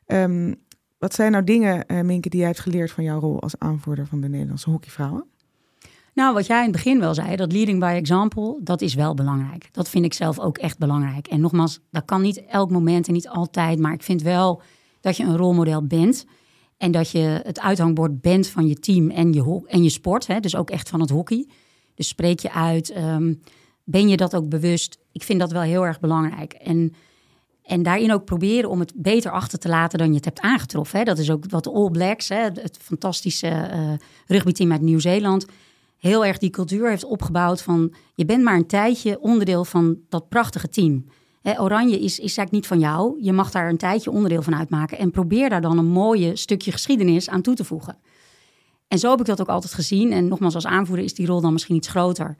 Um, wat zijn nou dingen, uh, Minke, die jij hebt geleerd van jouw rol als aanvoerder van de Nederlandse hockeyvrouwen? Nou, wat jij in het begin wel zei, dat leading by example, dat is wel belangrijk. Dat vind ik zelf ook echt belangrijk. En nogmaals, dat kan niet elk moment en niet altijd, maar ik vind wel dat je een rolmodel bent. En dat je het uithangbord bent van je team en je, en je sport. Hè? Dus ook echt van het hockey. Dus spreek je uit. Um, ben je dat ook bewust? Ik vind dat wel heel erg belangrijk. En, en daarin ook proberen om het beter achter te laten dan je het hebt aangetroffen. Hè? Dat is ook wat de All Blacks, hè? het fantastische uh, rugbyteam uit Nieuw-Zeeland, heel erg die cultuur heeft opgebouwd van je bent maar een tijdje onderdeel van dat prachtige team. Oranje is, is eigenlijk niet van jou. Je mag daar een tijdje onderdeel van uitmaken. En probeer daar dan een mooie stukje geschiedenis aan toe te voegen. En zo heb ik dat ook altijd gezien. En nogmaals, als aanvoerder is die rol dan misschien iets groter.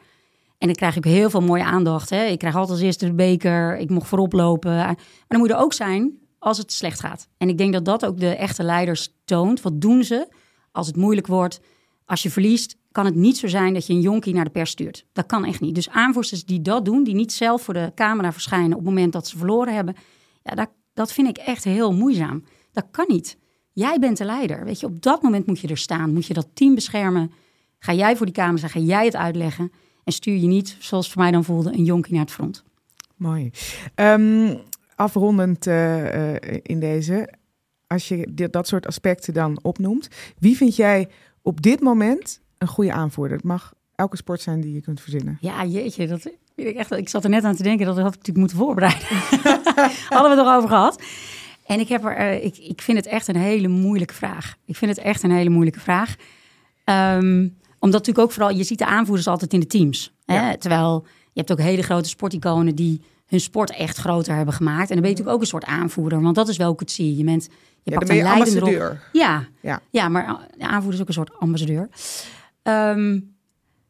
En dan krijg ik heel veel mooie aandacht. Hè. Ik krijg altijd als eerste de beker. Ik mocht voorop lopen. Maar dan moet er ook zijn als het slecht gaat. En ik denk dat dat ook de echte leiders toont. Wat doen ze als het moeilijk wordt? Als je verliest, kan het niet zo zijn dat je een jonkie naar de pers stuurt. Dat kan echt niet. Dus aanvoersters die dat doen, die niet zelf voor de camera verschijnen op het moment dat ze verloren hebben, ja, dat, dat vind ik echt heel moeizaam. Dat kan niet. Jij bent de leider. Weet je, op dat moment moet je er staan. Moet je dat team beschermen. Ga jij voor die camera, ga jij het uitleggen. En stuur je niet, zoals voor mij dan voelde, een jonkie naar het front. Mooi. Ehm, afrondend uh, in deze, als je dat soort aspecten dan opnoemt, wie vind jij op dit moment een goede aanvoerder? Het mag elke sport zijn die je kunt verzinnen. Ja, jeetje, dat vind ik echt. Ik zat er net aan te denken dat had ik natuurlijk moeten voorbereiden. [laughs] Hadden we het erover gehad. En ik, heb er, uh, ik, ik vind het echt een hele moeilijke vraag. Ik vind het echt een hele moeilijke vraag. Um, omdat natuurlijk ook vooral, je ziet de aanvoerders altijd in de teams. Hè? Terwijl je hebt ook hele grote sporticonen die hun sport echt groter hebben gemaakt. En dan ben je natuurlijk ook een soort aanvoerder. Want dat is wel hoe ik het zie. Je bent, je ja, pakt een leidende rol. Ja, Ja. ja, maar de aanvoerder is ook een soort ambassadeur. Ehm,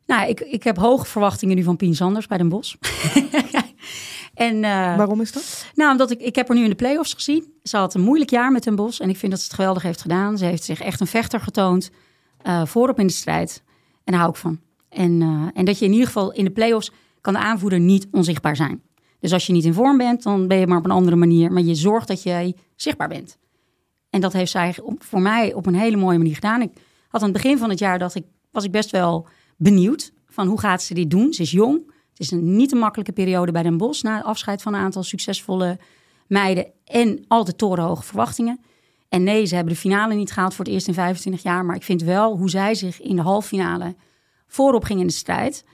nou, ik, ik heb hoge verwachtingen nu van Pien Sanders bij Den Bosch. [laughs] en, uh, Waarom is dat? Nou, omdat ik, ik heb haar nu in de play-offs gezien. Ze had een moeilijk jaar met Den Bosch. En ik vind dat ze het geweldig heeft gedaan. Ze heeft zich echt een vechter getoond. Uh, voorop in de strijd. En daar hou ik van. En, uh, en dat je in ieder geval in de play-offs kan de aanvoerder niet onzichtbaar zijn. Dus als je niet in vorm bent, dan ben je maar op een andere manier. Maar je zorgt dat jij zichtbaar bent. En dat heeft zij voor mij op een hele mooie manier gedaan. Ik had aan het begin van het jaar dat ik, was ik best wel benieuwd van hoe gaat ze dit doen. Ze is jong. Het is een niet een makkelijke periode bij Den Bosch na het afscheid van een aantal succesvolle meiden en altijd torenhoge verwachtingen. En nee, ze hebben de finale niet gehaald voor het eerst in 25 jaar. Maar ik vind wel hoe zij zich in de halffinale voorop ging in de strijd.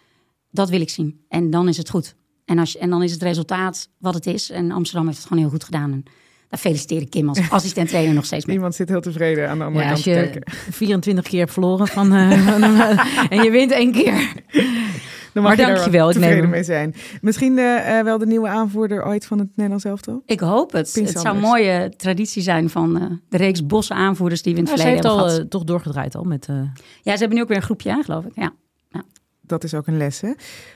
Dat wil ik zien. En dan is het goed. En, als je, en dan is het resultaat wat het is. En Amsterdam heeft het gewoon heel goed gedaan. En daar feliciteer ik Kim als [laughs] assistent trainer nog steeds mee. Niemand zit heel tevreden aan de andere Ja, kant als te je kijken. 24 keer hebt verloren van, eh, [laughs] van een- en je wint één keer. Dan Maar mag je dankjewel, ik neem mee zijn. Misschien eh, eh, wel de nieuwe aanvoerder ooit van het Nederlands elftal? Ik hoop het. Pien Het zou een mooie traditie zijn van eh, de reeks bosse aanvoerders die we in het Nou, ze verleden heeft al hebben gehad. eh, toch doorgedraaid al met... eh, Ja, ze hebben nu ook weer een groepje, hè, geloof ik. Ja. Dat is ook een les, hè?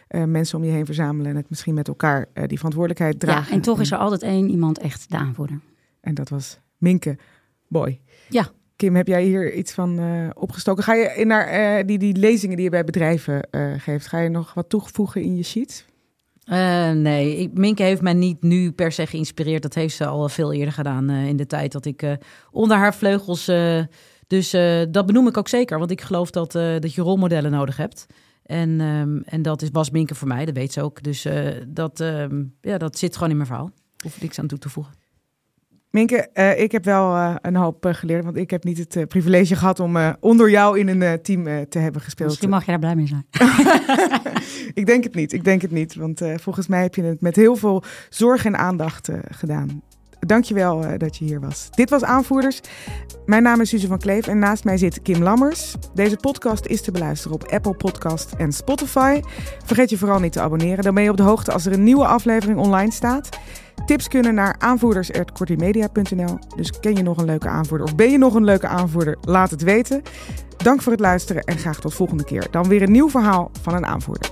Eh, mensen om je heen verzamelen en het misschien met elkaar eh, die verantwoordelijkheid dragen. ja, en toch is er altijd één iemand echt de aanvoerder. En dat was Minke Boy. Ja. Kim, heb jij hier iets van eh, opgestoken? Ga je in naar eh, die, die lezingen die je bij bedrijven eh, geeft, ga je nog wat toevoegen in je sheet? Eh, nee, ik, Minke heeft mij niet nu per se geïnspireerd. Dat heeft ze al veel eerder gedaan eh, in de tijd dat ik eh, onder haar vleugels. eh, dus eh, dat benoem ik ook zeker, want ik geloof dat, eh, dat je rolmodellen nodig hebt. En, ehm, en dat is, was Minke voor mij, dat weet ze ook. Dus eh, dat, ehm, ja, dat zit gewoon in mijn verhaal. Hoef ik niks aan toe te voegen. Minke, eh, ik heb wel eh, een hoop geleerd, want ik heb niet het privilege gehad om eh, onder jou in een eh, team eh, te hebben gespeeld. Misschien mag je daar blij mee zijn. [laughs] ik denk het niet, ik denk het niet, want eh, volgens mij heb je het met heel veel zorg en aandacht eh, gedaan. Dankjewel eh dat je hier was. Dit was Aanvoerders. Mijn naam is Suze van Kleef en naast mij zit Kim Lammers. Deze podcast is te beluisteren op Apple Podcast en Spotify. Vergeet je vooral niet te abonneren. Dan ben je op de hoogte als er een nieuwe aflevering online staat. Tips kunnen naar aanvoerders.kortimedia.nl. Dus ken je nog een leuke aanvoerder of ben je nog een leuke aanvoerder? Laat het weten. Dank voor het luisteren en graag tot volgende keer. Dan weer een nieuw verhaal van een aanvoerder.